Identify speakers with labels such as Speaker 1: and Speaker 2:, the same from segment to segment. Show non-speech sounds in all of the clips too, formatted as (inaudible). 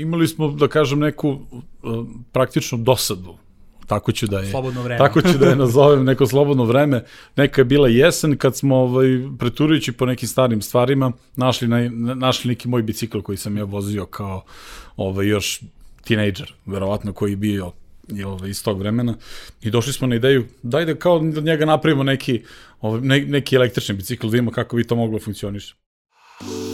Speaker 1: imali smo, da kažem, neku uh, praktično dosadu tako ću da je.
Speaker 2: Slobodno vreme.
Speaker 1: Tako ću da je (laughs) nazovem neko slobodno vreme. Neka je bila jesen kad smo ovaj, preturujući po nekim starim stvarima našli, na, našli neki moj bicikl koji sam ja vozio kao ovaj, još tinejdžer, verovatno koji je bio i ovaj, iz tog vremena i došli smo na ideju daj da kao da njega napravimo neki, ovaj, ne, neki električni bicikl, da vidimo kako bi to moglo da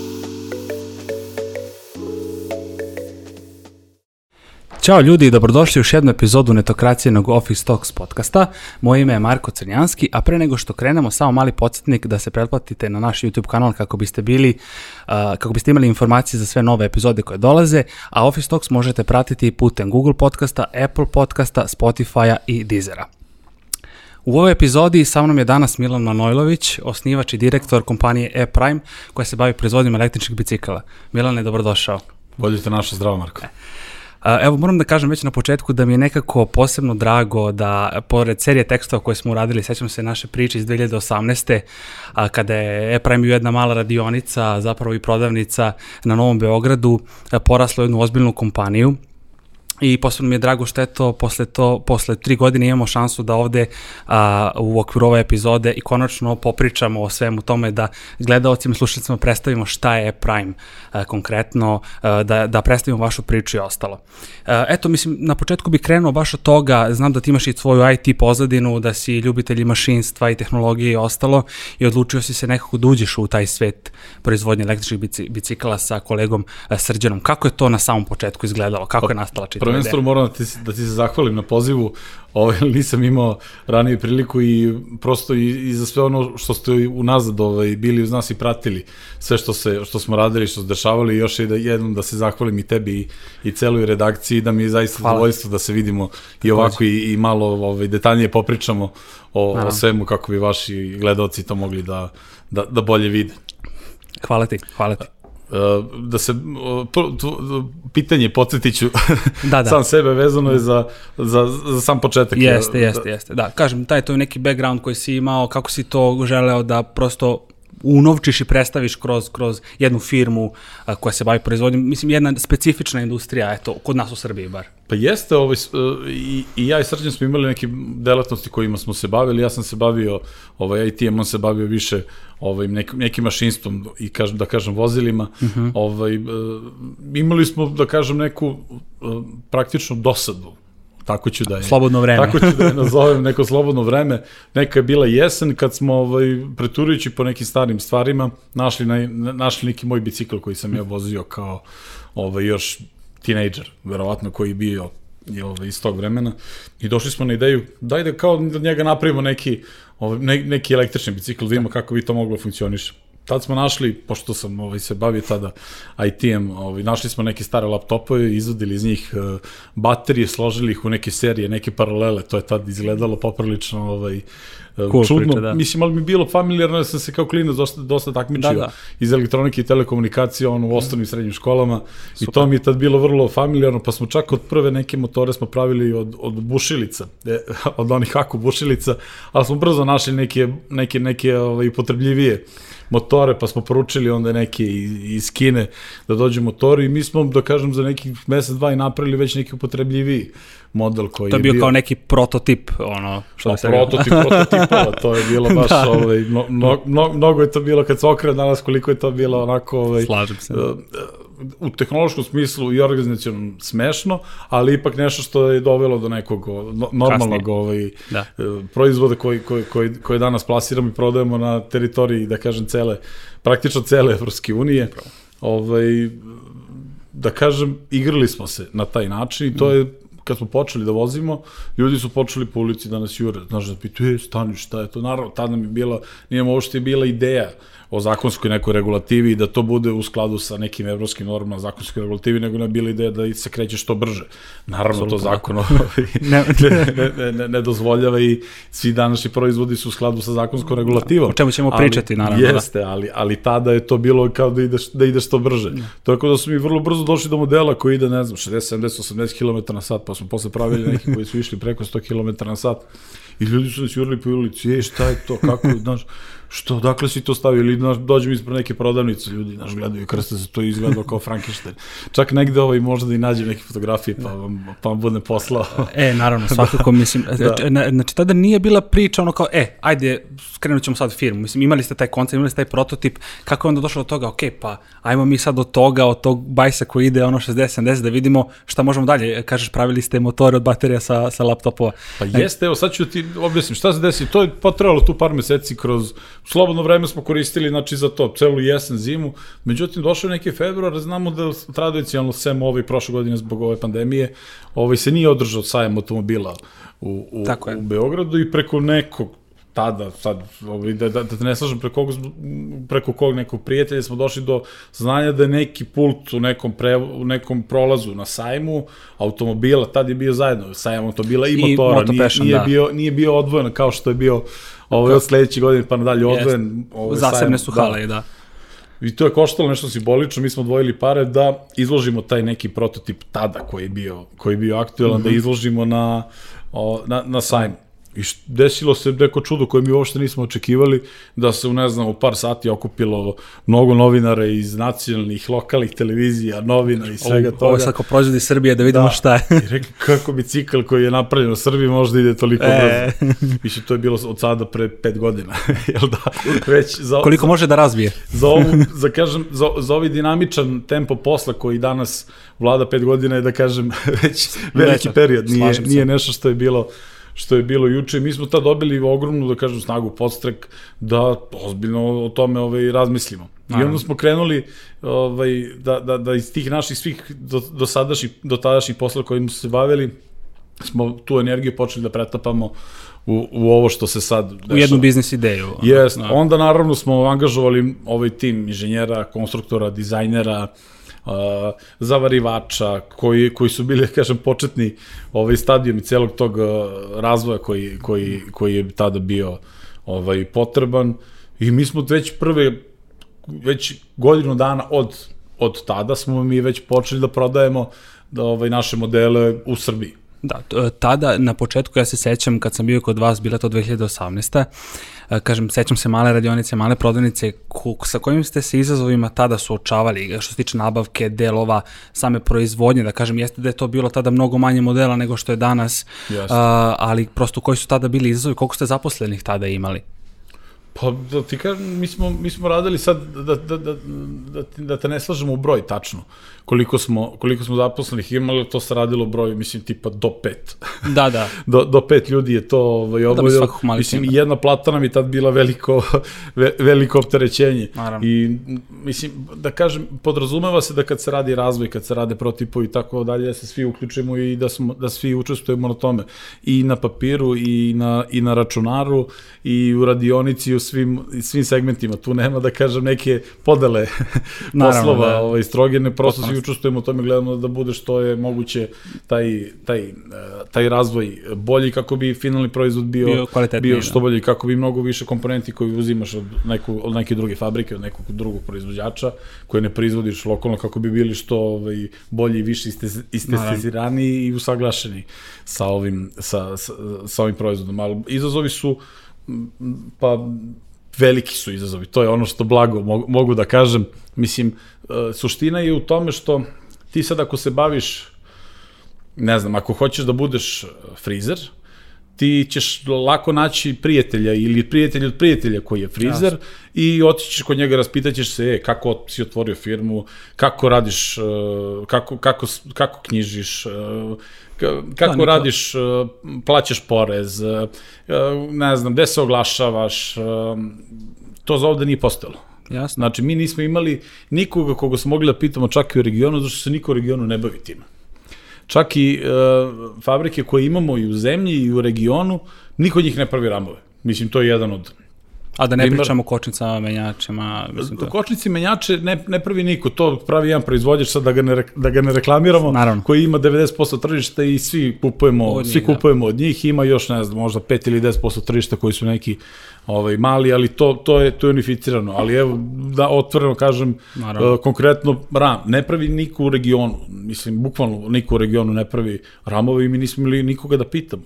Speaker 2: Ćao ljudi i dobrodošli u još jednu epizodu netokracijenog Office Talks podcasta. Moje ime je Marko Crnjanski, a pre nego što krenemo, samo mali podsjetnik da se pretplatite na naš YouTube kanal kako biste bili, uh, kako biste imali informacije za sve nove epizode koje dolaze, a Office Talks možete pratiti putem Google podcasta, Apple podcasta, Spotify-a i Deezera. U ovoj epizodi sa mnom je danas Milan Manojlović, osnivač i direktor kompanije E-Prime koja se bavi proizvodnjom električnih bicikala. Milane, dobrodošao.
Speaker 1: Vodite naša zdravo, Marko. E.
Speaker 2: Evo, moram da kažem već na početku da mi je nekako posebno drago da, pored serije tekstova koje smo uradili, sećam se naše priče iz 2018. A, kada je E-Prime jedna mala radionica, zapravo i prodavnica na Novom Beogradu, porasla u jednu ozbiljnu kompaniju i posebno mi je drago što eto, posle, to, posle tri godine imamo šansu da ovde a, u okviru ove epizode i konačno popričamo o svemu tome da gledalcima i slušalcima predstavimo šta je Prime a, konkretno, a, da, da predstavimo vašu priču i ostalo. A, eto, mislim, na početku bih krenuo baš od toga, znam da ti imaš i svoju IT pozadinu, da si ljubitelj mašinstva i tehnologije i ostalo i odlučio si se nekako da uđeš u taj svet proizvodnje električnih bicikala sa kolegom Srđanom. Kako je to na samom početku izgledalo? Kako je nastala čitava
Speaker 1: prvenstveno moram da ti, da ti se zahvalim na pozivu. Ovaj, (laughs) nisam imao ranije priliku i prosto i, i za sve ono što ste unazad ovaj, bili uz nas i pratili sve što, se, što smo radili, što se dešavali još da, jednom da se zahvalim i tebi i, i celoj redakciji da mi je zaista zadovoljstvo da se vidimo i ovako i, i malo ovaj, detaljnije popričamo o, o svemu kako bi vaši gledalci to mogli da, da, da bolje vide.
Speaker 2: Hvala ti, hvala ti.
Speaker 1: Uh, da se pitanje podsjetiću (laughs) da, da. sam sebe vezano je za, za, za sam početak.
Speaker 2: Jeste, jeste, da. jeste. Da, kažem, taj to je neki background koji si imao, kako si to želeo da prosto unovčiš i predstaviš kroz, kroz jednu firmu a, koja se bavi proizvodnjom. Mislim, jedna specifična industrija, eto, kod nas u Srbiji bar.
Speaker 1: Pa jeste, ovaj, i, i ja i Srđan smo imali neke delatnosti kojima smo se bavili. Ja sam se bavio ovaj, IT-em, on se bavio više ovaj, nek, nekim mašinstvom i kažem, da kažem vozilima. Uh mhm. -huh. ovaj, imali smo, da kažem, neku praktično dosadu tako ću da je.
Speaker 2: Slobodno vreme.
Speaker 1: Tako ću da je (laughs) nazovem neko slobodno vreme. Neka je bila jesen kad smo ovaj, preturujući po nekim starim stvarima našli, na, našli neki moj bicikl koji sam ja vozio kao ovaj, još tinejdžer, verovatno koji je bio i ovaj, iz tog vremena. I došli smo na ideju, daj da kao da njega napravimo neki, ovaj, ne, neki električni bicikl, da vidimo kako bi to moglo da funkcioniše tad smo našli, pošto sam ovaj, se bavio tada IT-em, ovaj, našli smo neke stare laptopove, izvodili iz njih uh, baterije, složili ih u neke serije, neke paralele, to je tad izgledalo poprilično ovaj, e, cool čudno. Priča, da. Mislim, ali mi bilo familijarno da sam se kao klinac dosta, dosta takmičio da, da. iz elektronike i telekomunikacije ono, u osnovnim i srednjim školama Super. i to mi je tad bilo vrlo familijarno, pa smo čak od prve neke motore smo pravili od, od bušilica, e, (laughs) od onih haku bušilica, ali smo brzo našli neke, neke, neke ovaj, potrebljivije motore, pa smo poručili onda neke iz Kine da dođu motori i mi smo, da kažem, za nekih mesec, dva i napravili već neki upotrebljiviji model koji
Speaker 2: to je bio, bio kao neki prototip ono
Speaker 1: što no, prototip prototipova to je bilo (laughs) baš da. ovaj no, no, no, mnogo je to bilo kad se okrene danas koliko je to bilo onako ovaj
Speaker 2: slažem se uh,
Speaker 1: u tehnološkom smislu i organizacijom smešno, ali ipak nešto što je dovelo do nekog normalnog ovaj, da. E, proizvoda koji, koji, koji, koji danas plasiramo i prodajemo na teritoriji, da kažem, cele, praktično cele Evropske unije. Ovaj, da kažem, igrali smo se na taj način i to je kad smo počeli da vozimo, ljudi su počeli po ulici da nas jure, znaš, da pitu, e, stani, šta je to? Naravno, tada nam je bila, nije uopšte bila ideja o zakonskoj nekoj regulativi i da to bude u skladu sa nekim evropskim normama zakonskoj regulativi, nego ne bila ideja da se kreće što brže. Naravno, Absolutno. to zakon (laughs) (laughs) ne, ne, ne, ne, ne dozvoljava i svi današnji proizvodi su u skladu sa zakonskom regulativom.
Speaker 2: O čemu ćemo ali, pričati, naravno.
Speaker 1: Da. Jeste, da. ali, ali tada je to bilo kao da ideš, da ideš što brže. Ne. Tako da su mi vrlo brzo došli do modela koji ide, ne znam, 60, 70, 80 km na sat, pa smo posle pravili neki koji su išli preko 100 km na sat i ljudi su nas jurili po ulici, ej, šta je to, kako, znaš, što, dakle si to stavio, ili znaš, dođem ispred neke prodavnice, ljudi, znaš, gledaju krste se to izgleda kao Frankenstein. Čak negde ovaj, možda da i nađem neke fotografije, pa vam, pa vam bude poslao.
Speaker 2: E, naravno, svakako, mislim, (laughs) da. na- znači tada nije bila priča ono kao, e, ajde, skrenut ćemo sad firmu, mislim, imali ste taj koncept, imali ste taj prototip, kako je onda došlo do toga, ok, pa ajmo mi sad od toga, od tog bajsa koji ide ono 60-70, da vidimo šta možemo dalje, kažeš, pravili ste motore od baterija sa, sa laptopova.
Speaker 1: Pa jeste, evo sad ću ti objasnim šta se desi. To je potrebalo tu par meseci kroz slobodno vreme smo koristili znači za to, celu jesen, zimu. Međutim, došao je neki februar, znamo da tradicionalno sem ovaj prošle godine zbog ove pandemije, ovaj se nije održao sajam automobila u, u, u Beogradu i preko nekog tada, sad, ovaj, da, da, da te ne slažem preko, kog, preko kog nekog prijatelja smo došli do znanja da je neki pult u nekom, pre, u nekom prolazu na sajmu automobila, tad je bio zajedno sajam automobila i,
Speaker 2: I
Speaker 1: motora, nije, nije,
Speaker 2: da.
Speaker 1: bio, nije bio odvojen kao što je bio ovaj, od sledeće godine pa nadalje odvojen. Ovaj,
Speaker 2: Zasebne
Speaker 1: sajam,
Speaker 2: su hale, da.
Speaker 1: I to je koštalo nešto simbolično, mi smo odvojili pare da izložimo taj neki prototip tada koji je bio, koji je bio aktualan, mm -hmm. da izložimo na, o, na, na sajmu. I desilo se neko čudo koje mi uopšte nismo očekivali, da se u, ne znam, u par sati okupilo mnogo novinara iz nacionalnih, lokalnih televizija, novina i svega
Speaker 2: Ovo,
Speaker 1: toga.
Speaker 2: ovo je sad kao proizvodi Srbije, da vidimo
Speaker 1: Da.
Speaker 2: šta je.
Speaker 1: I rekli, kako bicikl koji je napravljen u Srbiji možda ide toliko
Speaker 2: E.
Speaker 1: brzo. Mislim, to je bilo od sada pre pet godina. (laughs) Jel da? Već za,
Speaker 2: Koliko može da razvije?
Speaker 1: za, ovu, za, kažem, za, za ovaj dinamičan tempo posla koji danas vlada pet godina je da kažem (laughs) već veliki
Speaker 2: Veća,
Speaker 1: period, nije, nije nešto što je bilo što je bilo juče. Mi smo tad dobili ogromnu, da kažem, snagu podstrek da ozbiljno o tome ovaj, razmislimo. I onda smo krenuli ovaj, da, da, da iz tih naših svih do, do, sadašnjih, do tadašnjih posla kojim smo se bavili, smo tu energiju počeli da pretapamo u, u ovo što se sad dešava.
Speaker 2: U jednu biznis ideju.
Speaker 1: Jest,
Speaker 2: da.
Speaker 1: onda naravno smo angažovali ovaj tim inženjera, konstruktora, dizajnera, uh, zavarivača, koji, koji su bili, (laughs) kažem, početni ovaj stadijum i celog tog razvoja koji, koji, koji je tada bio ovaj potreban i mi smo već prve već godinu dana od od tada smo mi već počeli da prodajemo da ovaj naše modele u Srbiji.
Speaker 2: Da, t- tada na početku ja se sećam kad sam bio kod vas, bila to 2018. e, Kažem, sećam se male radionice, male prodavnice ku, sa kojim ste se izazovima tada suočavali, što se tiče nabavke, delova, same proizvodnje, da kažem, jeste da je to bilo tada mnogo manje modela nego što je danas,
Speaker 1: Jeste.
Speaker 2: a, ali prosto koji su tada bili izazovi, koliko ste zaposlenih tada imali?
Speaker 1: Pa da ti kažem, mi smo, mi smo radili sad, da, da, da, da, da te ne slažemo u broj tačno, koliko smo, koliko smo zaposlenih imali, to se radilo u broju, mislim, tipa do pet.
Speaker 2: Da, da. (laughs)
Speaker 1: do, do pet ljudi je to ovaj, obavljalo.
Speaker 2: svakog malih
Speaker 1: Mislim,
Speaker 2: ima.
Speaker 1: jedna plata nam je tad bila veliko, ve, veliko opterećenje.
Speaker 2: Naravno.
Speaker 1: I, mislim, da kažem, podrazumeva se da kad se radi razvoj, kad se rade protipovi i tako dalje, da se svi uključimo i da, smo, da svi učestvujemo na tome. I na papiru, i na, i na računaru, i u radionici, i u svim, svim segmentima. Tu nema, da kažem, neke podele (laughs)
Speaker 2: Naravno,
Speaker 1: poslova
Speaker 2: da.
Speaker 1: ovaj, strogene, prosto svi učestvujemo u tome, gledamo da bude što je moguće taj, taj, e, taj razvoj bolji kako bi finalni proizvod bio,
Speaker 2: Bio
Speaker 1: bio što
Speaker 2: da.
Speaker 1: bolji, kako bi mnogo više komponenti koji uzimaš od, neku, od neke druge fabrike, od nekog drugog proizvođača, koje ne proizvodiš lokalno, kako bi bili što ovaj, bolji i više istes- istestirani i usaglašeni sa ovim, sa, sa, sa ovim proizvodom. Ali izazovi su pa veliki su izazovi. To je ono što blago mogu, da kažem. Mislim, e, suština je u tome što ti sad ako se baviš, ne znam, ako hoćeš da budeš e, frizer, ti ćeš lako naći prijatelja ili prijatelja od prijatelja koji je frizer
Speaker 2: Jasno.
Speaker 1: i otićeš kod njega, raspitaćeš se e, kako si otvorio firmu, kako radiš, e, kako, kako, kako knjižiš, e, ka- kako
Speaker 2: neka-
Speaker 1: radiš, e, plaćaš porez, ne znam, gde se oglašavaš, to za ovde nije postojalo.
Speaker 2: Jasno.
Speaker 1: Znači, mi nismo imali nikoga koga smo mogli da pitamo čak i u regionu, zato što se niko u regionu ne bavi time. Čak i e, fabrike koje imamo i u zemlji i u regionu, niko od njih ne pravi ramove. Mislim, to je jedan od...
Speaker 2: A da ne
Speaker 1: Primer-
Speaker 2: pričamo o kočnicama, menjačima, mislim to.
Speaker 1: Kočnici menjače ne, ne pravi niko, to pravi jedan proizvođač, sad da ga ne, da ga ne reklamiramo,
Speaker 2: Naravno.
Speaker 1: koji ima 90% tržišta i svi kupujemo,
Speaker 2: Od njih,
Speaker 1: svi
Speaker 2: da.
Speaker 1: kupujemo od njih, ima još, ne znam, možda 5 ili 10% tržišta koji su neki ovaj, mali, ali to, to, je, to je unificirano. Ali evo, da otvoreno kažem,
Speaker 2: Naravno.
Speaker 1: uh, konkretno RAM, ne pravi niko u regionu, mislim, bukvalno niko u regionu ne pravi ramove i mi nismo imali nikoga da pitamo.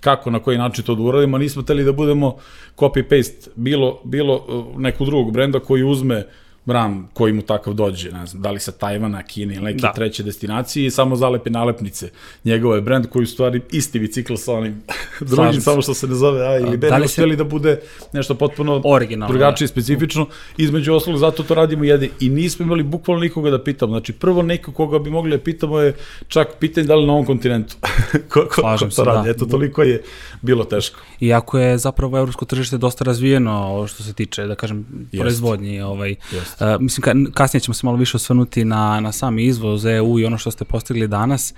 Speaker 1: Kako, na koji način to da uradimo, nismo teli da budemo copy-paste bilo, bilo uh, nekog drugog brenda koji uzme bran koji mu takav dođe, ne znam, da li sa Tajvana, Kine ili neke da. treće destinacije i samo zalepi nalepnice. Njegov je brend koji u stvari isti bicikl sa onim (laughs) drugim, samo što se ne zove A ili B, da li se... da bude nešto potpuno
Speaker 2: originalno,
Speaker 1: drugačije, da. specifično. Između ostalog, zato to radimo jedi i nismo imali bukvalno nikoga da pitamo. Znači, prvo neko koga bi mogli da pitamo je čak pitanje da li na ovom kontinentu. (laughs) ko, ko, ko to se, radi. Da. Eto, toliko je bilo teško.
Speaker 2: Iako je zapravo evropsko tržište dosta razvijeno što se tiče, da kažem, proizvodnji. Ovaj, Uh, mislim, ka, kasnije ćemo se malo više osvrnuti na, na sami izvoz EU i ono što ste postigli danas.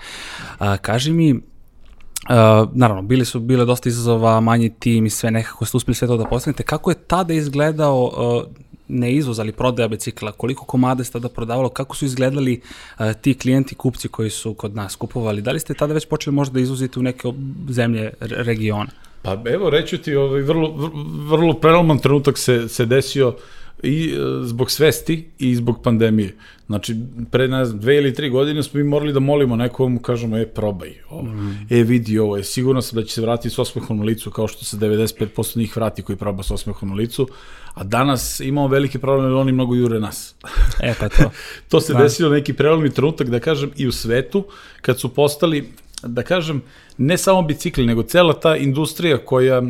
Speaker 2: Uh, kaži mi, Uh, naravno, bili su bile dosta izazova, manji tim i sve nekako ste uspeli sve to da postignete. Kako je tada izgledao uh, ne izvoz, ali prodaja bicikla? Koliko komada ste tada prodavalo? Kako su izgledali uh, ti klijenti, kupci koji su kod nas kupovali? Da li ste tada već počeli možda da izvozite u neke zemlje, regiona?
Speaker 1: Pa evo, reću ti, ovaj, vrlo, vrlo preloman trenutak se, se desio uh, i e, zbog svesti i zbog pandemije. Znači, pre, ne znam, dve ili tri godine smo mi morali da molimo nekom, kažemo, e, probaj ovo, mm. e, vidi ovo, je sigurno sam da će se vratiti s osmehom na licu, kao što se 95% njih vrati koji proba s osmehom na licu, a danas imamo velike probleme, jer oni mnogo jure nas.
Speaker 2: E, pa to. (laughs)
Speaker 1: to se da. desilo neki prelomni trenutak, da kažem, i u svetu, kad su postali, da kažem, ne samo bicikli, nego cela ta industrija koja,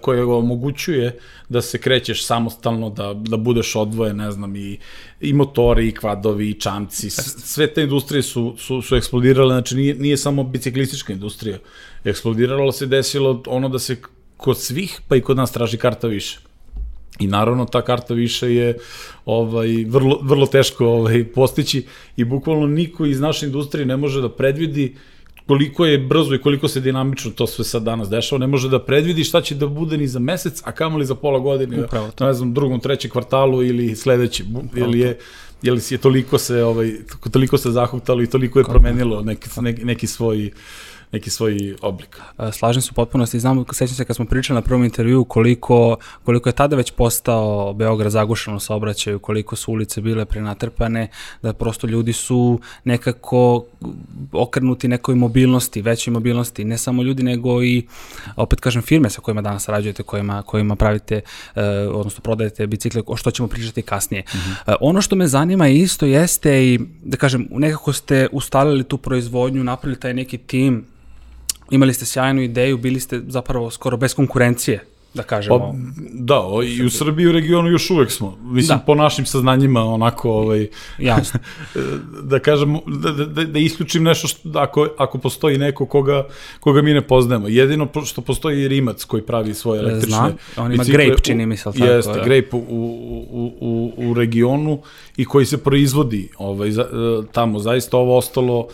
Speaker 1: koja omogućuje da se krećeš samostalno, da, da budeš odvojen, ne znam, i, i motori, i kvadovi, i čamci, sve te industrije su, su, su eksplodirale, znači nije, nije samo biciklistička industrija, eksplodiralo se desilo ono da se kod svih, pa i kod nas traži karta više. I naravno ta karta više je ovaj vrlo vrlo teško ovaj postići i bukvalno niko iz naše industrije ne može da predvidi uh, koliko je brzo i koliko se dinamično to sve sad danas dešava, ne može da predvidi šta će da bude ni za mesec, a kamoli za pola godine, Upravo to. ne znam, drugom, trećem kvartalu ili sledeći, ili je, ili je toliko se, ovaj, toliko se zahuktalo i toliko je promenilo neki, neki, neki svoj neki svoj oblik.
Speaker 2: Slažem se u potpunosti. Znam, sećam se kad smo pričali na prvom intervju koliko, koliko je tada već postao Beograd zagušeno saobraćaju, koliko su ulice bile prenatrpane, da prosto ljudi su nekako okrenuti nekoj mobilnosti, većoj mobilnosti, ne samo ljudi, nego i, opet kažem, firme sa kojima danas sarađujete, kojima, kojima pravite, uh, odnosno prodajete bicikle, o što ćemo pričati kasnije. Mm -hmm. ono što me zanima isto jeste i, da kažem, nekako ste ustalili tu proizvodnju, napravili taj neki tim, imali ste sjajnu ideju, bili ste zapravo skoro bez konkurencije da kažemo. Pa,
Speaker 1: da, o, i u Srbiji u regionu još uvek smo. Mislim, da. po našim saznanjima, onako, ovaj,
Speaker 2: Jasno. (laughs)
Speaker 1: da kažem, da, da, da isključim nešto što, ako, ako postoji neko koga, koga mi ne poznajemo. Jedino što postoji Rimac koji pravi svoje električne Znam,
Speaker 2: on ima Grape, čini mi se, tako.
Speaker 1: Jeste, da. Grape u, u, u, u regionu i koji se proizvodi ovaj, za, tamo. Zaista ovo ostalo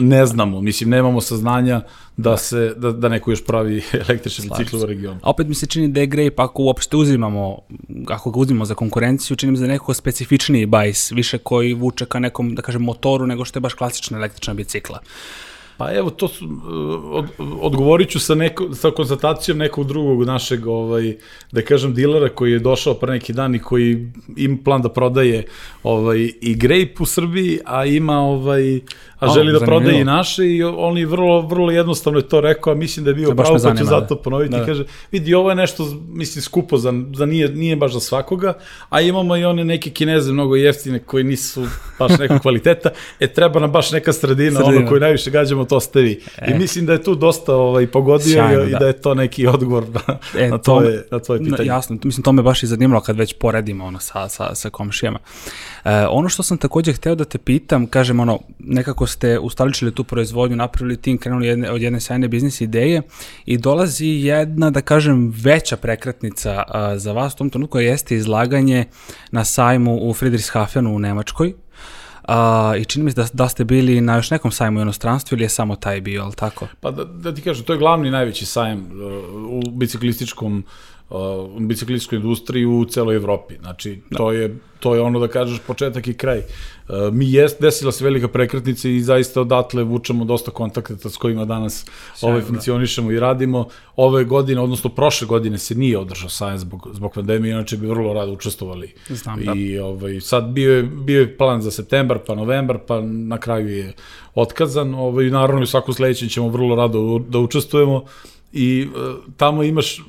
Speaker 1: ne znamo, mislim, nemamo saznanja da se da, da neko još pravi (laughs) električne bicikle u regionu.
Speaker 2: A opet mi se čini da je Grape, ako uopšte uzimamo, ako ga uzimamo za konkurenciju, čini mi se da je neko specifičniji bajs, više koji vuče ka nekom, da kažem, motoru, nego što je baš klasična električna bicikla.
Speaker 1: Pa evo, to su, od, odgovorit ću sa, neko, sa konstatacijom nekog drugog našeg, ovaj, da kažem, dilera koji je došao pre neki dan i koji ima plan da prodaje ovaj, i grape u Srbiji, a ima ovaj, a želi da prodaje i naše i on je vrlo, vrlo jednostavno je to rekao, a mislim da je bio pravo, pa ću zato ponoviti. Da. Kaže, vidi, ovo je nešto, mislim, skupo, za, za nije, nije baš za svakoga, a imamo i one neke kineze mnogo jeftine koji nisu baš nekog (laughs) kvaliteta, e treba nam baš neka sredina, sredina. ono koju najviše gađamo, to ste vi. E. I mislim da je tu dosta ovaj, pogodio Sjajno, i, da. i da je to neki odgovor na, e, na, tvoje, na tvoje pitanje.
Speaker 2: Jasno, mislim, to me baš i zanimalo kad već poredimo ono sa, sa, sa komšijama. E, ono što sam takođe hteo da te pitam, kažem ono, nekako ste ustaličili tu proizvodnju, napravili tim, krenuli jedne, od jedne sajne biznis ideje i dolazi jedna, da kažem, veća prekretnica a, za vas u tom trenutku, jeste izlaganje na sajmu u Friedrichshafenu u Nemačkoj, A, I čini mi se da, da ste bili na još nekom sajmu u inostranstvu ili je samo taj bio, ali tako?
Speaker 1: Pa da, da ti kažem, to je glavni najveći sajam uh, u biciklističkom uh, biciklističkoj industriji u celoj Evropi. Znači, da. to je to je ono da kažeš početak i kraj. Uh, mi jest, desila se velika prekretnica i zaista odatle vučemo dosta kontakta s kojima danas Sjajno, ovaj, da. funkcionišemo da. i radimo. Ove godine, odnosno prošle godine se nije održao sajam zbog, zbog pandemije, inače bi vrlo rado učestvovali.
Speaker 2: Znam,
Speaker 1: I da. ovaj, sad bio je, bio je plan za septembar, pa novembar, pa na kraju je otkazan. Ovaj, naravno i svaku sledećem ćemo vrlo rado da učestvujemo i uh, tamo imaš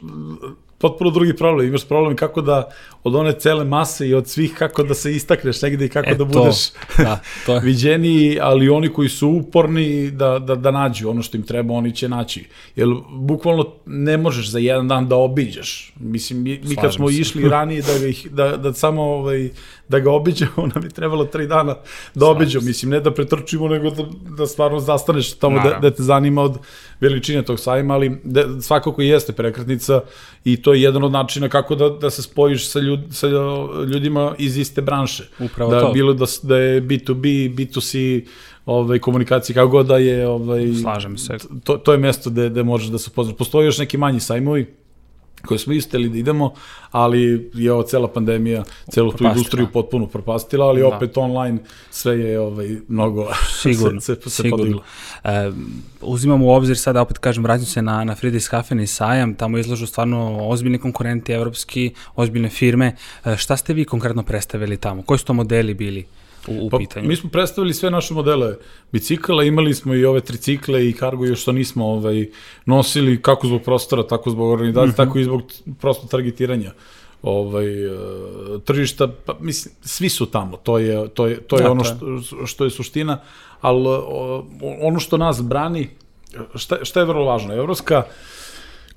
Speaker 1: potpuno drugi problem. Imaš problem kako da od one cele mase i od svih kako da se istakneš negde i kako
Speaker 2: E,
Speaker 1: da
Speaker 2: to,
Speaker 1: budeš (laughs)
Speaker 2: da, to je.
Speaker 1: viđeniji, ali oni koji su uporni da, da, da nađu ono što im treba, oni će naći. Jer bukvalno ne možeš za jedan dan da obiđeš. Mislim, mi, mi kad smo
Speaker 2: se.
Speaker 1: išli ranije da, ih, da, da samo ovaj, da ga obiđemo, (laughs) nam je trebalo tri dana da obiđemo. Mislim, ne da pretrčimo, nego da, da stvarno zastaneš tamo da,
Speaker 2: Naravno.
Speaker 1: da te zanima od veličine tog sajma, ali da, svakako jeste prekretnica i to je jedan od načina kako da, da se spojiš sa, ljud, sa ljudima iz iste branše.
Speaker 2: Upravo
Speaker 1: da,
Speaker 2: to.
Speaker 1: Bilo da, da je B2B, B2C, ovaj, komunikacija, kako god da je, ovaj,
Speaker 2: Slažem se.
Speaker 1: to, to je mesto gde, gde možeš da se upoznaš. Postoje još neki manji sajmovi koje smo isteli da idemo, ali je ova cela pandemija celu tu industriju potpuno propastila, ali
Speaker 2: Da.
Speaker 1: opet online sve je ovaj, mnogo (laughs)
Speaker 2: Sigurno,
Speaker 1: se, se, se
Speaker 2: sigurno.
Speaker 1: podiglo.
Speaker 2: E, uzimamo u obzir sada, opet kažem, vraćam se na, na Fridays Cafe i sajam, tamo izlažu stvarno ozbiljni konkurenti, evropski, ozbiljne firme. E, šta ste vi konkretno predstavili tamo? Koji su to modeli bili u, u
Speaker 1: Pa,
Speaker 2: pitanju?
Speaker 1: mi smo predstavili sve naše modele bicikla, imali smo i ove tricikle i kargo još što nismo ovaj, nosili kako zbog prostora, tako zbog organizacije, mm -hmm. tako i zbog prosto targetiranja ovaj e, tržišta pa mislim svi su tamo to je to je to je
Speaker 2: Da,
Speaker 1: ono što što je suština al ono što nas brani šta šta je vrlo važno evropska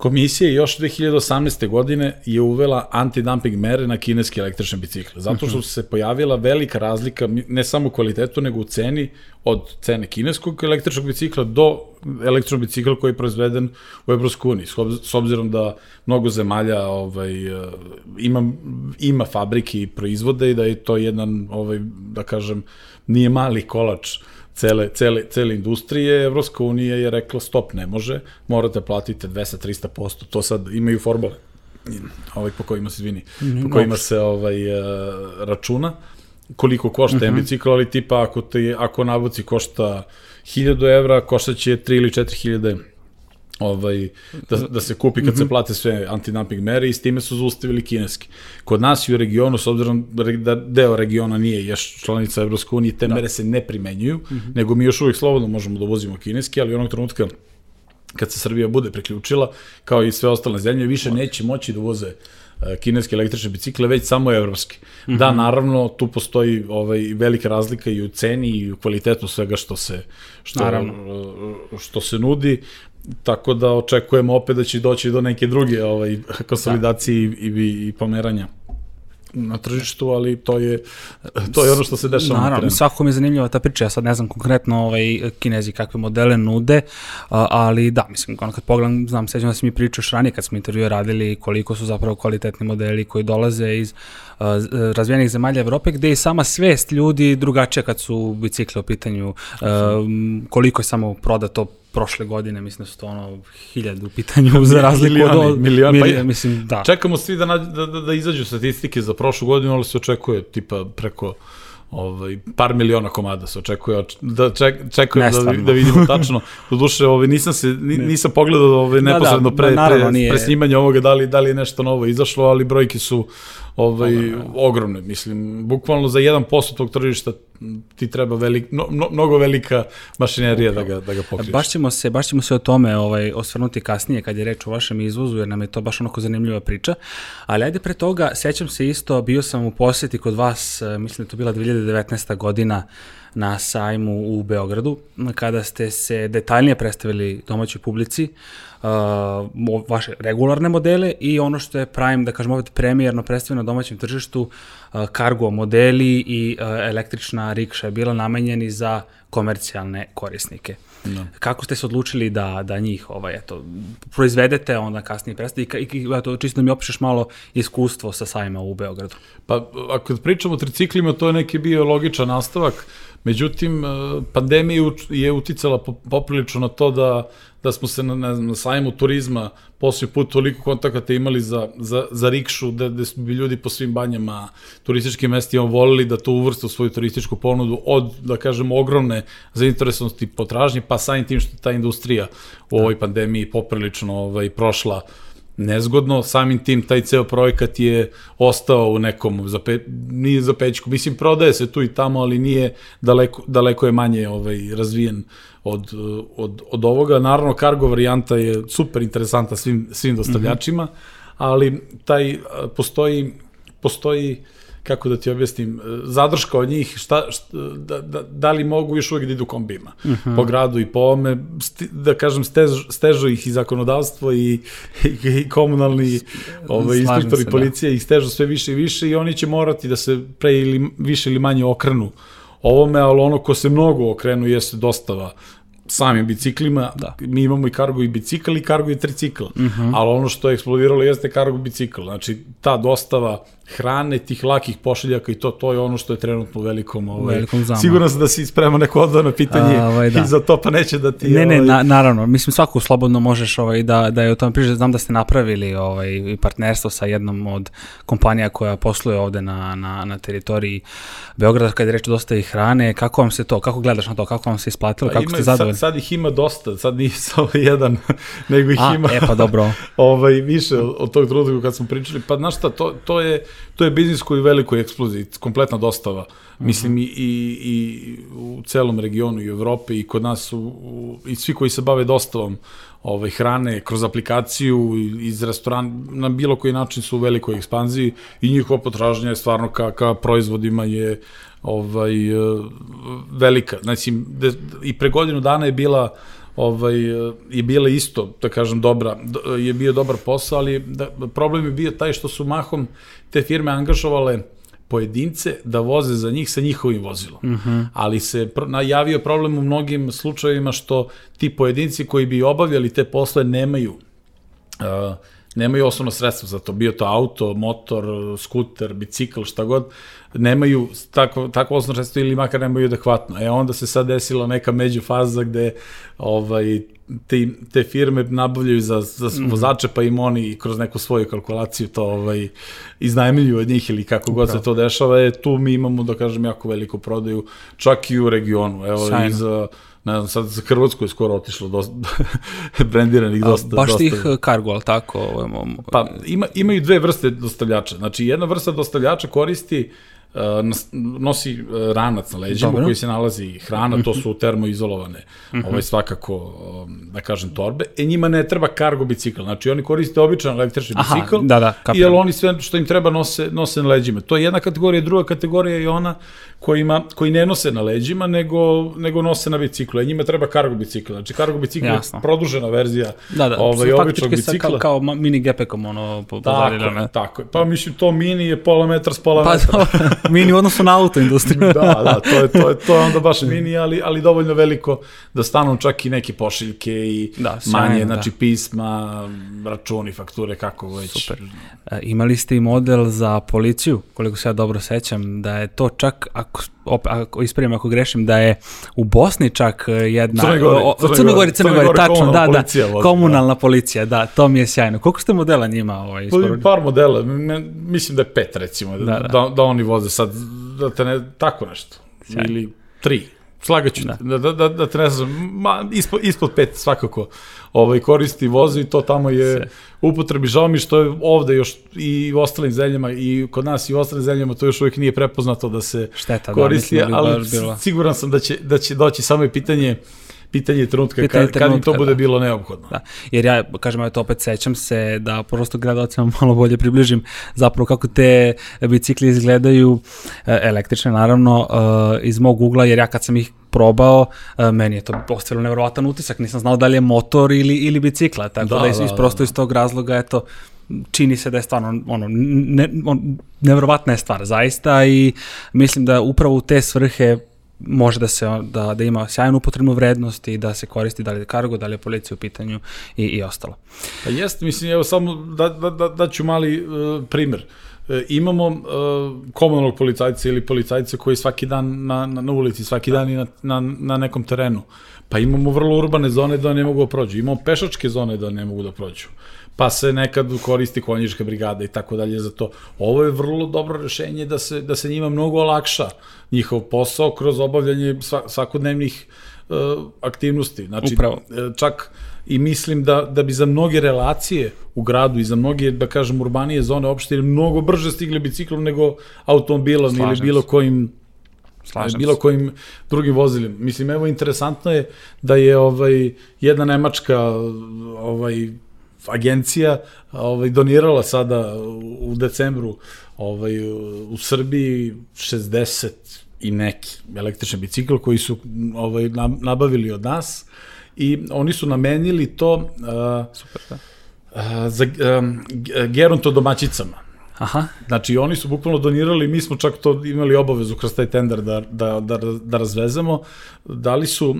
Speaker 1: Komisija još 2018. godine je uvela antidumping mere na kineske električne bicikle, zato što se pojavila velika razlika ne samo u kvalitetu, nego u ceni od cene kineskog električnog bicikla do električnog bicikla koji je proizveden u Evropskoj uniji, s obzirom da mnogo zemalja ovaj, eh, ima, ima fabrike i proizvode i da je to jedan, ovaj, da kažem, nije mali kolač cele, cele, cele industrije, Evropska unija je rekla stop, ne može, morate platiti 200-300%, to sad imaju formule ovaj, po kojima se izvini, po kojima se ovaj, eh, računa koliko košta mm -hmm. bicikl, ali tipa ako, te, ako nabuci košta 1000 evra, košta će 3 ili 4000 ovaj, da, da se kupi kad se plate sve antidumping mere i s time su zaustavili kineski. Kod nas i u regionu, s obzirom da deo regiona nije još članica Evropske unije, te da. mere se ne primenjuju, mm -hmm. nego mi još uvijek slobodno možemo da uvozimo kineski, ali onog trenutka kad se Srbija bude priključila, kao i sve ostale zemlje, više neće moći da uvoze e, kineske električne bicikle, već samo evropske. Mm -hmm. Da, naravno, tu postoji ovaj, velika razlika i u ceni i u kvalitetu svega što se, što,
Speaker 2: Naravno.
Speaker 1: što se nudi, tako da očekujemo opet da će doći do neke druge ovaj, konsolidacije i, i, i pomeranja na tržištu, ali to je to je ono što se dešava na
Speaker 2: Naravno,
Speaker 1: terenu.
Speaker 2: svako mi je zanimljiva ta priča, ja sad ne znam konkretno ovaj, kinezi kakve modele nude, ali da, mislim, ono kad pogledam, znam, sećam da si mi pričaš ranije kad smo intervjue radili koliko su zapravo kvalitetni modeli koji dolaze iz razvijenih zemalja Evrope, gde je sama svest ljudi drugačija kad su bicikle u pitanju, koliko je samo prodato prošle godine, mislim da su to ono hiljadu u pitanju (laughs) za razliku
Speaker 1: Milioni,
Speaker 2: od...
Speaker 1: milioni, pa
Speaker 2: milija-
Speaker 1: je.
Speaker 2: mislim, da.
Speaker 1: Čekamo svi da, da, da, da izađu statistike za prošlu godinu, ali se očekuje tipa preko ovaj, par miliona komada se očekuje, oč- da ček, čekujem da,
Speaker 2: Nestvarno.
Speaker 1: da vidimo tačno. Doduše, ovaj, nisam, se, ni, nisam pogledao ovaj,
Speaker 2: Da, da,
Speaker 1: neposredno
Speaker 2: ba,
Speaker 1: pre,
Speaker 2: naravno,
Speaker 1: pre,
Speaker 2: nije-
Speaker 1: pre snimanja ovoga da li, da li je nešto novo izašlo, ali brojke su ovaj, ogromne. Mislim, bukvalno za 1% tog tržišta ti treba velik, no, no, mnogo velika mašinerija da ga, da ga pokriješ.
Speaker 2: Baš ćemo se, baš ćemo se o tome ovaj, osvrnuti kasnije kad je reč o vašem izvozu, jer nam je to baš onako zanimljiva priča. Ali ajde pre toga, sećam se isto, bio sam u posjeti kod vas, eh, mislim da to bila 2019. godina, na sajmu u Beogradu, kada ste se detaljnije predstavili domaćoj publici, uh, vaše regularne modele i ono što je Prime, da kažemo opet premijerno predstavljeno na domaćem tržištu, uh, cargo modeli i uh, električna rikša je bila namenjeni za komercijalne korisnike. No. Kako ste se odlučili da, da njih ovaj, eto, proizvedete, onda kasnije predstavite i, i eto, čisto da mi opišeš malo iskustvo sa sajma u Beogradu.
Speaker 1: Pa ako pričamo o triciklima, to je neki bio logičan nastavak, međutim, eh, pandemija je uticala po- poprilično na to da, da smo se na, znam, na sajmu turizma posljednji put toliko kontakata imali za, za, za rikšu, da, da su bi ljudi po svim banjama, turističkim mestima volili da to uvrste u svoju turističku ponudu od, da kažemo, ogromne zainteresovanosti potražnje, pa samim tim što ta industrija u ovoj pandemiji poprilično ovaj, prošla nezgodno, samim tim taj ceo projekat je ostao u nekom, za pe, nije za pećku, mislim prodaje se tu i tamo, ali nije daleko, daleko je manje ovaj, razvijen od, od, od ovoga. Naravno, cargo varijanta je super interesanta svim, svim dostavljačima, mm -hmm. ali taj, postoji, postoji kako da ti objasnim, zadrška od njih, šta, šta, da, da, da li mogu još uvijek da idu kombima uh mhm. -huh. po gradu i po ome, sti, da kažem, stež, stežu ih i zakonodavstvo i, (laughs) i, i komunalni ovaj, inspektori da. policije da. ih stežu sve više i više i oni će morati da se pre ili više ili manje okrenu ovome, ali ono ko se mnogo okrenu jeste dostava samim biciklima, da. mi imamo i kargo i bicikl i kargo i tricikl, uh mhm. -huh. ali ono što je eksplodiralo jeste kargo bicikl, znači ta dostava hrane, tih lakih pošiljaka i to, to je ono što je trenutno u velikom, ovaj, velikom zama. Sigurno sam da si spremao neko odvojeno pitanje A, ovaj, da. (laughs) i za to pa neće da ti...
Speaker 2: Ne, ne, ovaj... na, naravno, mislim svako slobodno možeš ovaj, da, da je o tome priže, znam da ste napravili ovaj, partnerstvo sa jednom od kompanija koja posluje ovde na, na, na teritoriji Beograda, kada je reč dosta i hrane, kako vam se to, kako gledaš na to, kako vam se isplatilo, pa, kako ima, ste zadovoljni?
Speaker 1: Sad, sad ih ima dosta, sad nije (laughs) samo jedan, nego ih A, ima...
Speaker 2: E pa dobro. (laughs)
Speaker 1: ovaj, više od tog truda kad smo pričali, pa znaš šta, to, to je to je biznis koji je velikoj eksploziji, kompletna dostava. Mislim i, i, i u celom regionu i u Evropi i kod nas u, u, i svi koji se bave dostavom ovaj, hrane kroz aplikaciju iz restoran na bilo koji način su u velikoj ekspanziji i njihova potražnja je stvarno ka, ka proizvodima je ovaj velika. Znači, de, i pre godinu dana je bila ovaj, je bila isto, da kažem, dobra, je bio dobar posao, ali da, problem je bio taj što su mahom te firme angažovale pojedince da voze za njih sa njihovim vozilom. Uh mhm. -huh. Ali se najavio problem u mnogim slučajevima što ti pojedinci koji bi obavljali te posle nemaju uh, nemaju osnovno sredstvo za to, bio to auto, motor, skuter, bicikl, šta god, nemaju tako, tako osnovno sredstvo ili makar nemaju adekvatno. E onda se sad desila neka međufaza gde ovaj, te, te firme nabavljaju za, za mm. vozače, pa im oni kroz neku svoju kalkulaciju to ovaj, iznajmiljuju od njih ili kako god Upravo. se to dešava. E, tu mi imamo, da kažem, jako veliku prodaju, čak i u regionu. Evo, Sjajno. i za, ne znam, sad za Hrvatsku je skoro otišlo dosta, (laughs) brendiranih dosta.
Speaker 2: A, baš
Speaker 1: dosta.
Speaker 2: tih kargo, ali tako? Ovaj,
Speaker 1: pa ima, imaju dve vrste dostavljača. Znači, jedna vrsta dostavljača koristi Uh, nosi uh, ranac na leđima Dobro. koji se nalazi hrana, to su termoizolovane, uh -huh. ovaj svakako, um, da kažem, torbe. E njima ne treba kargo bicikl, znači oni koriste običan električni Aha, bicikl,
Speaker 2: da, da,
Speaker 1: jer oni sve što im treba nose, nose na leđima. To je jedna kategorija, druga kategorija je ona kojima, koji ne nose na leđima, nego, nego nose na biciklu. E njima treba kargo bicikl, znači kargo bicikl je produžena verzija
Speaker 2: da, da, ovaj, običnog bicikla. Kao, kao mini gepekom, ono, po,
Speaker 1: tako, tako je. Pa mislim, to mini je pola metra s pola pa, metra. (laughs)
Speaker 2: mini u odnosu na auto industriju.
Speaker 1: da, da, to je, to je, to je onda baš mini, ali, ali dovoljno veliko da stanu čak i neke pošiljke i da, manje, da. znači pisma, računi, fakture, kako već.
Speaker 2: Super. E, imali ste i model za policiju, koliko se ja dobro sećam, da je to čak, ako, op, ako ispravim ako grešim, da je u Bosni čak e, jedna...
Speaker 1: Crnoj Gori,
Speaker 2: o, Crnoj Gori, Crnoj Gori, tačno, da, da, komunalna policija, da, to mi je sjajno. Koliko ste modela njima ovaj,
Speaker 1: isporudili? Par modela, mislim da je pet recimo, da, da, da. da oni voze sad, da te ne, tako nešto, sjajno. ili tri. Slagaću, da. Da, da, da, da te ne znam, ma, ispod, ispod pet svakako ovaj, koristi vozi i to tamo je Se. upotrebi. Žao mi što je ovde još i u ostalim zemljama i kod nas i u ostalim zemljama to još uvijek nije prepoznato da se Šteta, da, koristi, da, ali siguran sam da će, da će doći samo je pitanje pitanje trenutka pitanje kad, trenutka, kad im to bude da. bilo neophodno.
Speaker 2: Da. Jer ja, kažem, ja to opet sećam se da prosto gledalcima malo bolje približim zapravo kako te bicikli izgledaju e, električne, naravno, e, iz mog ugla, jer ja kad sam ih probao, e, meni je to ostavilo nevjerovatan utisak, nisam znao da li je motor ili, ili bicikla, tako da, da, iz, da, prosto da. iz tog razloga, eto, čini se da je stvarno ono, ne, on, nevjerovatna je stvar zaista i mislim da upravo u te svrhe može da se da, da ima sjajnu upotrebnu vrednost i da se koristi da li je kargo, da li je policija u pitanju i, i ostalo.
Speaker 1: Pa jeste, mislim, evo samo da, da, da, da ću mali uh, primer. E, imamo uh, komunalnog policajca ili policajca koji svaki dan na, na, na ulici, svaki dan i na, na, na nekom terenu. Pa imamo vrlo urbane zone da ne mogu da prođu. Imamo pešačke zone da ne mogu da prođu. Pa se nekad koristi konjička brigada i tako dalje za to. Ovo je vrlo dobro rešenje da se, da se njima mnogo olakša njihov posao kroz obavljanje svakodnevnih aktivnosti. Znači,
Speaker 2: Upravo.
Speaker 1: e, čak i mislim da, da bi za mnoge relacije u gradu i za mnoge, da kažem, urbanije zone opštine mnogo brže stigli biciklom nego automobilom
Speaker 2: Slažem
Speaker 1: ili bilo kojim
Speaker 2: Slažem
Speaker 1: bilo
Speaker 2: se.
Speaker 1: kojim drugim vozilima. Mislim, evo, interesantno je da je ovaj, jedna nemačka ovaj, agencija ovaj, donirala sada u, decembru ovaj, u Srbiji 60 i neki električni bicikl koji su ovaj, na- nabavili od nas i oni su namenili to uh,
Speaker 2: Super, da.
Speaker 1: uh, za um, geronto domaćicama.
Speaker 2: Aha,
Speaker 1: Znači, oni su bukvalno donirali, mi smo čak to imali obavezu kroz taj tender da, da, da, da razvezemo, dali su uh,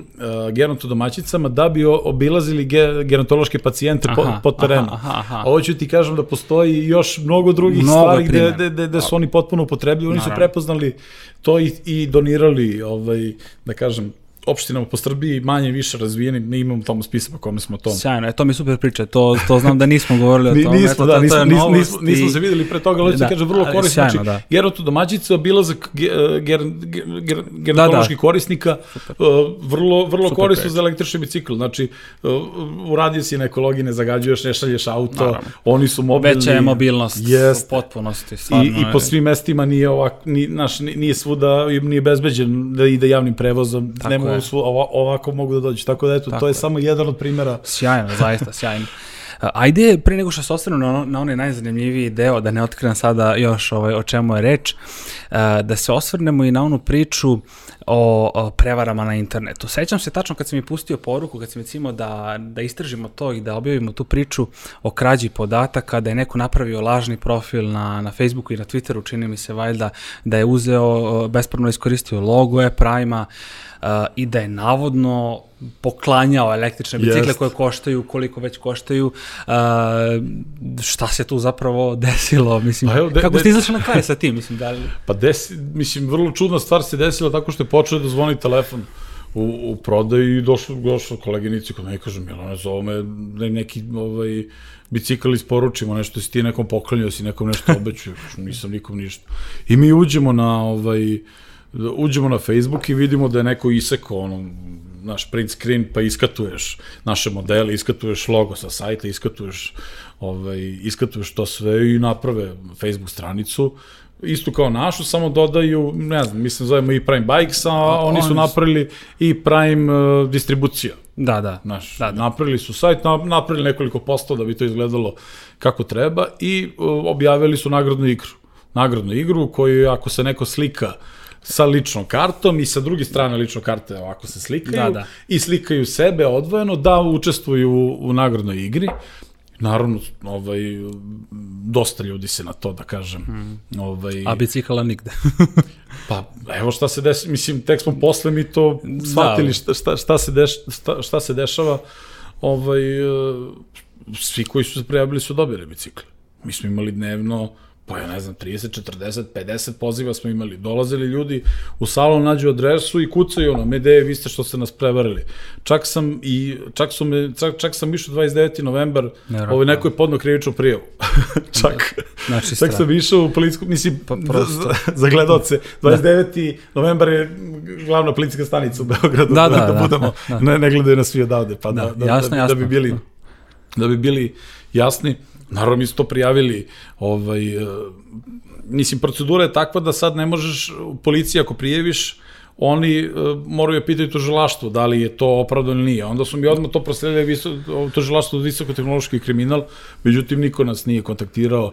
Speaker 1: gerontodomaćicama da bi obilazili ge, gerontološke pacijente po,
Speaker 2: Aha,
Speaker 1: po terenu.
Speaker 2: aha, aha, aha.
Speaker 1: Ovo ću ti kažem da postoji još mnogo drugih
Speaker 2: Mnogo
Speaker 1: stvari gde, gde, gde, gde su oni potpuno upotrebili, oni su
Speaker 2: Naravno.
Speaker 1: prepoznali to i, i donirali, ovaj, da kažem, opštinama po Srbiji manje više razvijeni, mi imamo tamo spisak po kome smo to
Speaker 2: sjajno, e, to mi super priča, to, to znam da nismo govorili o tome.
Speaker 1: nismo,
Speaker 2: eto,
Speaker 1: da,
Speaker 2: to- to
Speaker 1: nismo, nismo, nismo, nismo
Speaker 2: i-
Speaker 1: se videli pre toga, ali da,
Speaker 2: Da,
Speaker 1: kaže vrlo korisno.
Speaker 2: sjajno,
Speaker 1: Znači,
Speaker 2: da.
Speaker 1: geronto domaćica, obilazak ge, ger, ger, ger, gerontoloških korisnika, uh, vrlo, vrlo
Speaker 2: Super
Speaker 1: korisno za električni bicikl. Znači, uh, uradio si na ekologiji, ne zagađuješ, ne šalješ auto,
Speaker 2: Naravno.
Speaker 1: oni su mobilni.
Speaker 2: Veća je mobilnost
Speaker 1: Jest.
Speaker 2: u potpunosti.
Speaker 1: I,
Speaker 2: Stvarno,
Speaker 1: I po svim mestima nije ovak, ni, naš, ni- nije svuda, i nije bezbeđen da ide javnim prevozom,
Speaker 2: Tako
Speaker 1: ne svu, ova- ovako mogu da dođu. Tako da, eto,
Speaker 2: Tako
Speaker 1: to je,
Speaker 2: je.
Speaker 1: samo jedan od primjera.
Speaker 2: Sjajno, zaista, (laughs) sjajno. Ajde, pre nego što se ostanu na, na onaj najzanimljiviji deo, da ne otkrivam sada još ovaj, o čemu je reč, da se osvrnemo i na onu priču o, o prevarama na internetu. Sećam se tačno kad sam mi pustio poruku, kad sam mi cimao da, da istražimo to i da objavimo tu priču o krađi podataka, da je neko napravio lažni profil na, na Facebooku i na Twitteru, čini mi se valjda, da je uzeo, bespravno iskoristio logo Prima uh, i da je navodno poklanjao električne bicikle
Speaker 1: Jest.
Speaker 2: koje koštaju koliko već koštaju. Uh, šta se tu zapravo (laughs) desilo? Mislim,
Speaker 1: Pa evo, de-
Speaker 2: kako
Speaker 1: de-
Speaker 2: ste izašli na kraj sa tim? Mislim, da li... (laughs)
Speaker 1: Pa desi, mislim, vrlo čudna stvar se desila tako što je počeo da zvoni telefon u, u prodaju i došlo, došlo koleginici kod me i kaže, Milane, zove me da neki ovaj, bicikl isporučimo, nešto si ti nekom poklanjao, si nekom nešto obećao, nisam nikom ništa. I mi uđemo na, ovaj, uđemo na Facebook i vidimo da je neko isekao ono, naš print screen, pa iskatuješ naše modele, iskatuješ logo sa sajta, iskatuješ, ovaj, iskatuješ to sve i naprave Facebook stranicu, istu kao našu, samo dodaju, ne znam, mislim zovemo i Prime Bikes, a oni su
Speaker 2: oni su-
Speaker 1: napravili i Prime uh, distribucija.
Speaker 2: Da, da.
Speaker 1: Znaš,
Speaker 2: Da, da.
Speaker 1: napravili su sajt, na- napravili nekoliko postova da bi to izgledalo kako treba i uh, objavili su nagradnu igru. Nagradnu igru koju ako se neko slika sa ličnom kartom i sa druge strane lične karte ovako se slikaju
Speaker 2: Da, da.
Speaker 1: i slikaju sebe odvojeno da učestvuju u, u nagradnoj igri. Naravno, ovaj, dosta ljudi se na to, da kažem, ovaj,
Speaker 2: A bicikala nigde. (laughs)
Speaker 1: Pa, evo šta se desi, mislim, tek smo posle mi to shvatili šta, šta, šta, se, deš, šta, šta se dešava. Ovaj, e, svi koji su se prijavili su dobili bicikle. Mi smo imali dnevno, pa ja ne znam, 30, 40, 50 poziva smo imali. Dolazili ljudi u salon, nađu adresu i kucaju ono, mede, vi ste što ste nas prevarili. Čak sam i, čak su me, čak, čak sam išao 29. novembar,
Speaker 2: Nevjerojatno.
Speaker 1: ovaj, neko je podno krivičnu prijavu. (laughs) čak,
Speaker 2: Znači,
Speaker 1: čak sam išao u policijsku, mislim,
Speaker 2: Pa
Speaker 1: pa,
Speaker 2: prosto.
Speaker 1: za, za gledalce, 29. novembar je glavna policijska stanica u Beogradu,
Speaker 2: Da,
Speaker 1: da,
Speaker 2: da,
Speaker 1: da,
Speaker 2: da,
Speaker 1: budemo,
Speaker 2: da.
Speaker 1: Ne, ne gledaju nas svi odavde, pa da,
Speaker 2: Da,
Speaker 1: da,
Speaker 2: jasno,
Speaker 1: da,
Speaker 2: jasno.
Speaker 1: da bi bili da bi bili jasni. Naravno, mi smo to prijavili, ovaj, e, mislim, procedura je takva da sad ne možeš, u policiji ako prijeviš, oni uh, moraju pitaju tužilaštvo da li je to opravdano ili nije. Onda su mi odmah to prosledili viso, tužilaštvo visokotehnološki kriminal, međutim niko nas nije kontaktirao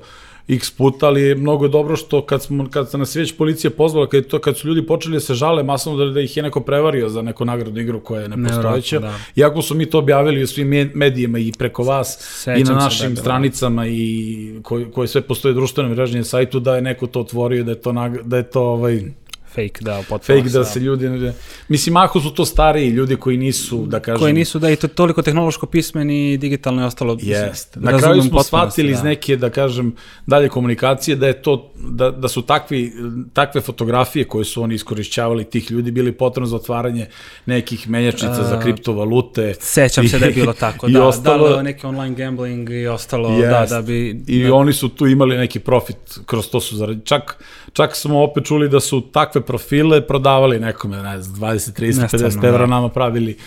Speaker 1: x puta, ali je mnogo dobro što kad, smo, kad se nas već policija pozvala, kad, to, kad su ljudi počeli da se žale masovno da, da ih je neko prevario za neku nagradnu igru koja je nepostojeća,
Speaker 2: Nevjerojatno,
Speaker 1: iako smo mi to objavili u svim me- medijima i preko vas
Speaker 2: Sećam
Speaker 1: i na
Speaker 2: se
Speaker 1: našim
Speaker 2: da bilo.
Speaker 1: stranicama i koje, koje sve postoje društveno mrežnje sajtu da je neko to otvorio, da je to, nag, da je to ovaj,
Speaker 2: Fake, da, potpuno.
Speaker 1: fake, da se ljudi... Mislim, ako su to stariji ljudi koji nisu, da kažem...
Speaker 2: Koji nisu, da, i to toliko tehnološko pismeni, digitalno i ostalo.
Speaker 1: Jeste. Na
Speaker 2: razumem
Speaker 1: kraju smo shvatili iz
Speaker 2: da.
Speaker 1: neke, da kažem, dalje komunikacije da je to, da, da su takvi, takve fotografije koje su oni iskorišćavali tih ljudi bili potrebno za otvaranje nekih menjačnica za kriptovalute.
Speaker 2: Sećam se da je bilo tako,
Speaker 1: i
Speaker 2: da,
Speaker 1: ostalo,
Speaker 2: da, neki online gambling i ostalo,
Speaker 1: Jest.
Speaker 2: da, da bi...
Speaker 1: I
Speaker 2: da,
Speaker 1: oni su tu imali neki profit, kroz to su zaradi. Čak, čak smo opet čuli da su takve takve profile, prodavali nekome, ne znam, 20, 30,
Speaker 2: Nestvarno,
Speaker 1: 50 evra
Speaker 2: da.
Speaker 1: nama pravili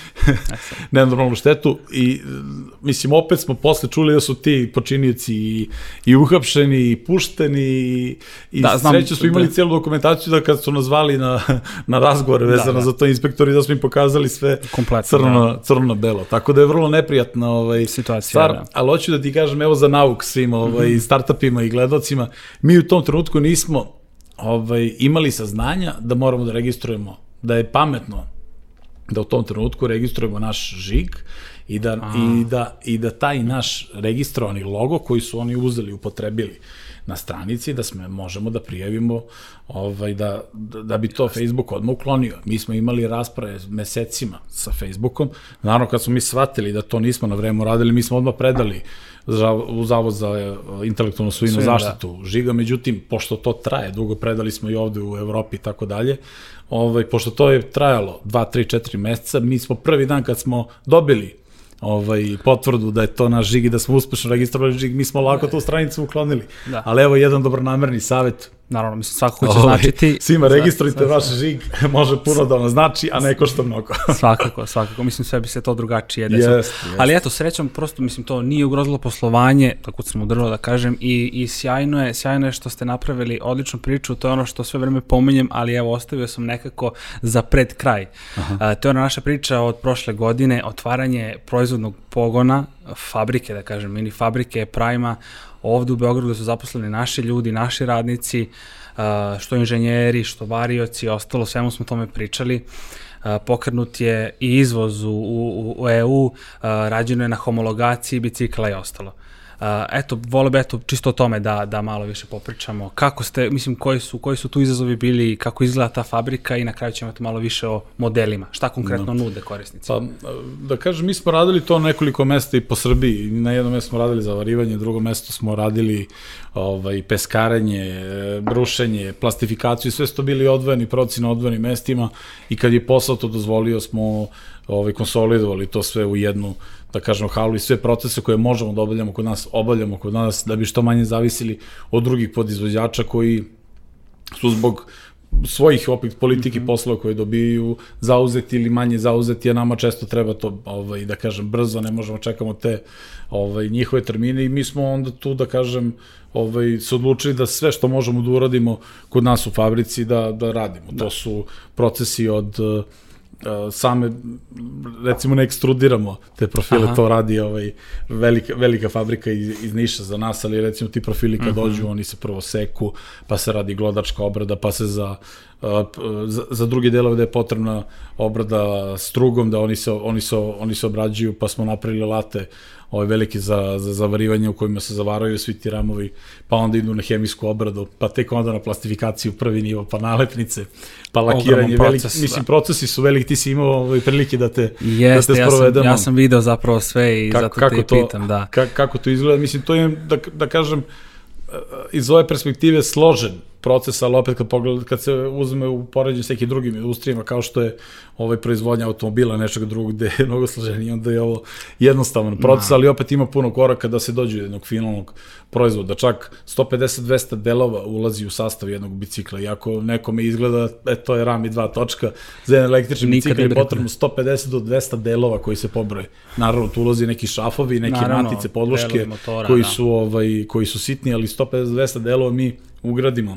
Speaker 1: (laughs) nenormalnu štetu i mislim opet smo posle čuli da su ti počinioci i, i uhapšeni i pušteni i, i
Speaker 2: Da,
Speaker 1: da,
Speaker 2: znam,
Speaker 1: sreću smo imali
Speaker 2: da.
Speaker 1: cijelu dokumentaciju da kad su nas zvali na, na razgovore vezano
Speaker 2: da.
Speaker 1: za to inspektori da smo im pokazali sve
Speaker 2: Kompletno,
Speaker 1: crno, na, crno na belo. Tako da je vrlo neprijatna ovaj,
Speaker 2: Situacija,
Speaker 1: stvar,
Speaker 2: da.
Speaker 1: ali hoću da ti kažem evo za nauk svim ovaj,
Speaker 2: Mhm.
Speaker 1: startupima i gledocima, mi u tom trenutku nismo ovaj, imali saznanja da moramo da registrujemo, da je pametno da u tom trenutku registrujemo naš žig i da, i da, i da taj naš registrovani logo koji su oni uzeli, upotrebili na stranici, da sme možemo da prijavimo ovaj, da, da, da bi to Facebook odmah uklonio. Mi smo imali rasprave mesecima sa Facebookom. Naravno, kad smo mi shvatili da to nismo na vreme uradili, mi smo odmah predali u Zavod za e, intelektualnu svojinu
Speaker 2: Svojinu, da.
Speaker 1: zaštitu žiga, međutim, pošto to traje dugo, predali smo i ovde u Evropi i tako dalje, ovaj, pošto to je trajalo 2, 3, 4 meseca, mi smo prvi dan kad smo dobili ovaj, potvrdu da je to naš žig i da smo uspešno registrovali žig, mi smo lako tu stranicu uklonili.
Speaker 2: Da.
Speaker 1: Ali evo jedan dobronamerni savjet.
Speaker 2: Naravno, mislim, svakako će
Speaker 1: Ovaj,
Speaker 2: značiti...
Speaker 1: Svima registrujte vaš žig, (laughs) može puno da vam znači, a ne košta mnogo. (laughs)
Speaker 2: svakako, svakako. Mislim, sve bi se to drugačije desilo.
Speaker 1: Jest, jest.
Speaker 2: Ali eto, srećom, prosto, mislim, to nije ugrozilo poslovanje, tako sam udrlo da kažem, i, i sjajno je, sjajno je što ste napravili odličnu priču, to je ono što sve vreme pominjem, ali evo, ostavio sam nekako za pred kraj. A, to je ona naša priča od prošle godine, otvaranje proizvodnog pogona, fabrike, da kažem, mini fabrike Prima, ovde u Beogradu su zaposleni naši ljudi, naši radnici, što inženjeri, što varioci ostalo, svemu smo tome pričali. Pokrenut je i izvoz u, u, u EU, rađeno je na homologaciji bicikla i ostalo. A, eto, vole bi eto, čisto o tome da, da malo više popričamo. Kako ste, mislim, koji su, koji su tu izazovi bili, kako izgleda ta fabrika i na kraju ćemo eto malo više o modelima. Šta konkretno nude korisnici?
Speaker 1: Pa, da kažem, mi smo radili to nekoliko mesta i po Srbiji. Na jednom mestu smo radili zavarivanje, drugo mesto smo radili ovaj, peskarenje, e, brušenje, plastifikaciju, sve su to bili odvojeni proci na odvojenim mestima i kad je posao to dozvolio smo ovaj, konsolidovali to sve u jednu da kažemo halu i sve procese koje možemo da obavljamo kod nas, obavljamo kod nas da bi što manje zavisili od drugih podizvođača koji su zbog svojih opet politike mm -hmm. poslova koje dobiju zauzeti ili manje zauzeti, a nama često treba to, ovaj, da kažem, brzo, ne možemo čekamo te ovaj, njihove termine i mi smo onda tu, da kažem, ovaj, se odlučili da sve što možemo da uradimo kod nas u fabrici da, da radimo. Da. To su procesi od uh, same, recimo ne ekstrudiramo te profile, Aha. to radi ovaj, velika, velika fabrika iz, iz Niša za nas, ali recimo ti profili kad uh -huh. dođu, oni se prvo seku, pa se radi glodačka obrada, pa se za, za, za druge delove da je potrebna obrada strugom, da oni se, oni se, oni se obrađuju, pa smo napravili late ovaj veliki za, za zavarivanje u kojima se zavaraju svi ti ramovi, pa onda idu na hemijsku obradu, pa tek onda na plastifikaciju prvi nivo, pa nalepnice, pa lakiranje, proces, veliki, mislim, da. procesi su veliki, ti si imao ovaj prilike da te,
Speaker 2: Jeste,
Speaker 1: da te
Speaker 2: ja
Speaker 1: sprovedemo.
Speaker 2: Sam, ja sam video zapravo sve i kako, zato kako te to, pitam, da.
Speaker 1: Ka, kako to izgleda, mislim, to je, da, da kažem, iz ove perspektive složen proces, ali opet kad, pogled, kad se uzme u poređenju s nekim drugim industrijama, kao što je ovaj proizvodnja automobila, nečeg drugog, gde je mnogo složenije, onda je ovo jednostavan proces, ali opet ima puno koraka da se dođe do jednog finalnog proizvoda. Čak 150-200 delova ulazi u sastav jednog bicikla, iako nekome izgleda, e, to je RAM i dva točka, za jedan električni bicikl je potrebno 150 do 200 delova koji se pobroje. Naravno, tu ulazi neki šafovi, neke Naravno, matice, podloške, motora, koji, da. su, ovaj, koji su sitni, ali 150-200 delova mi ugradimo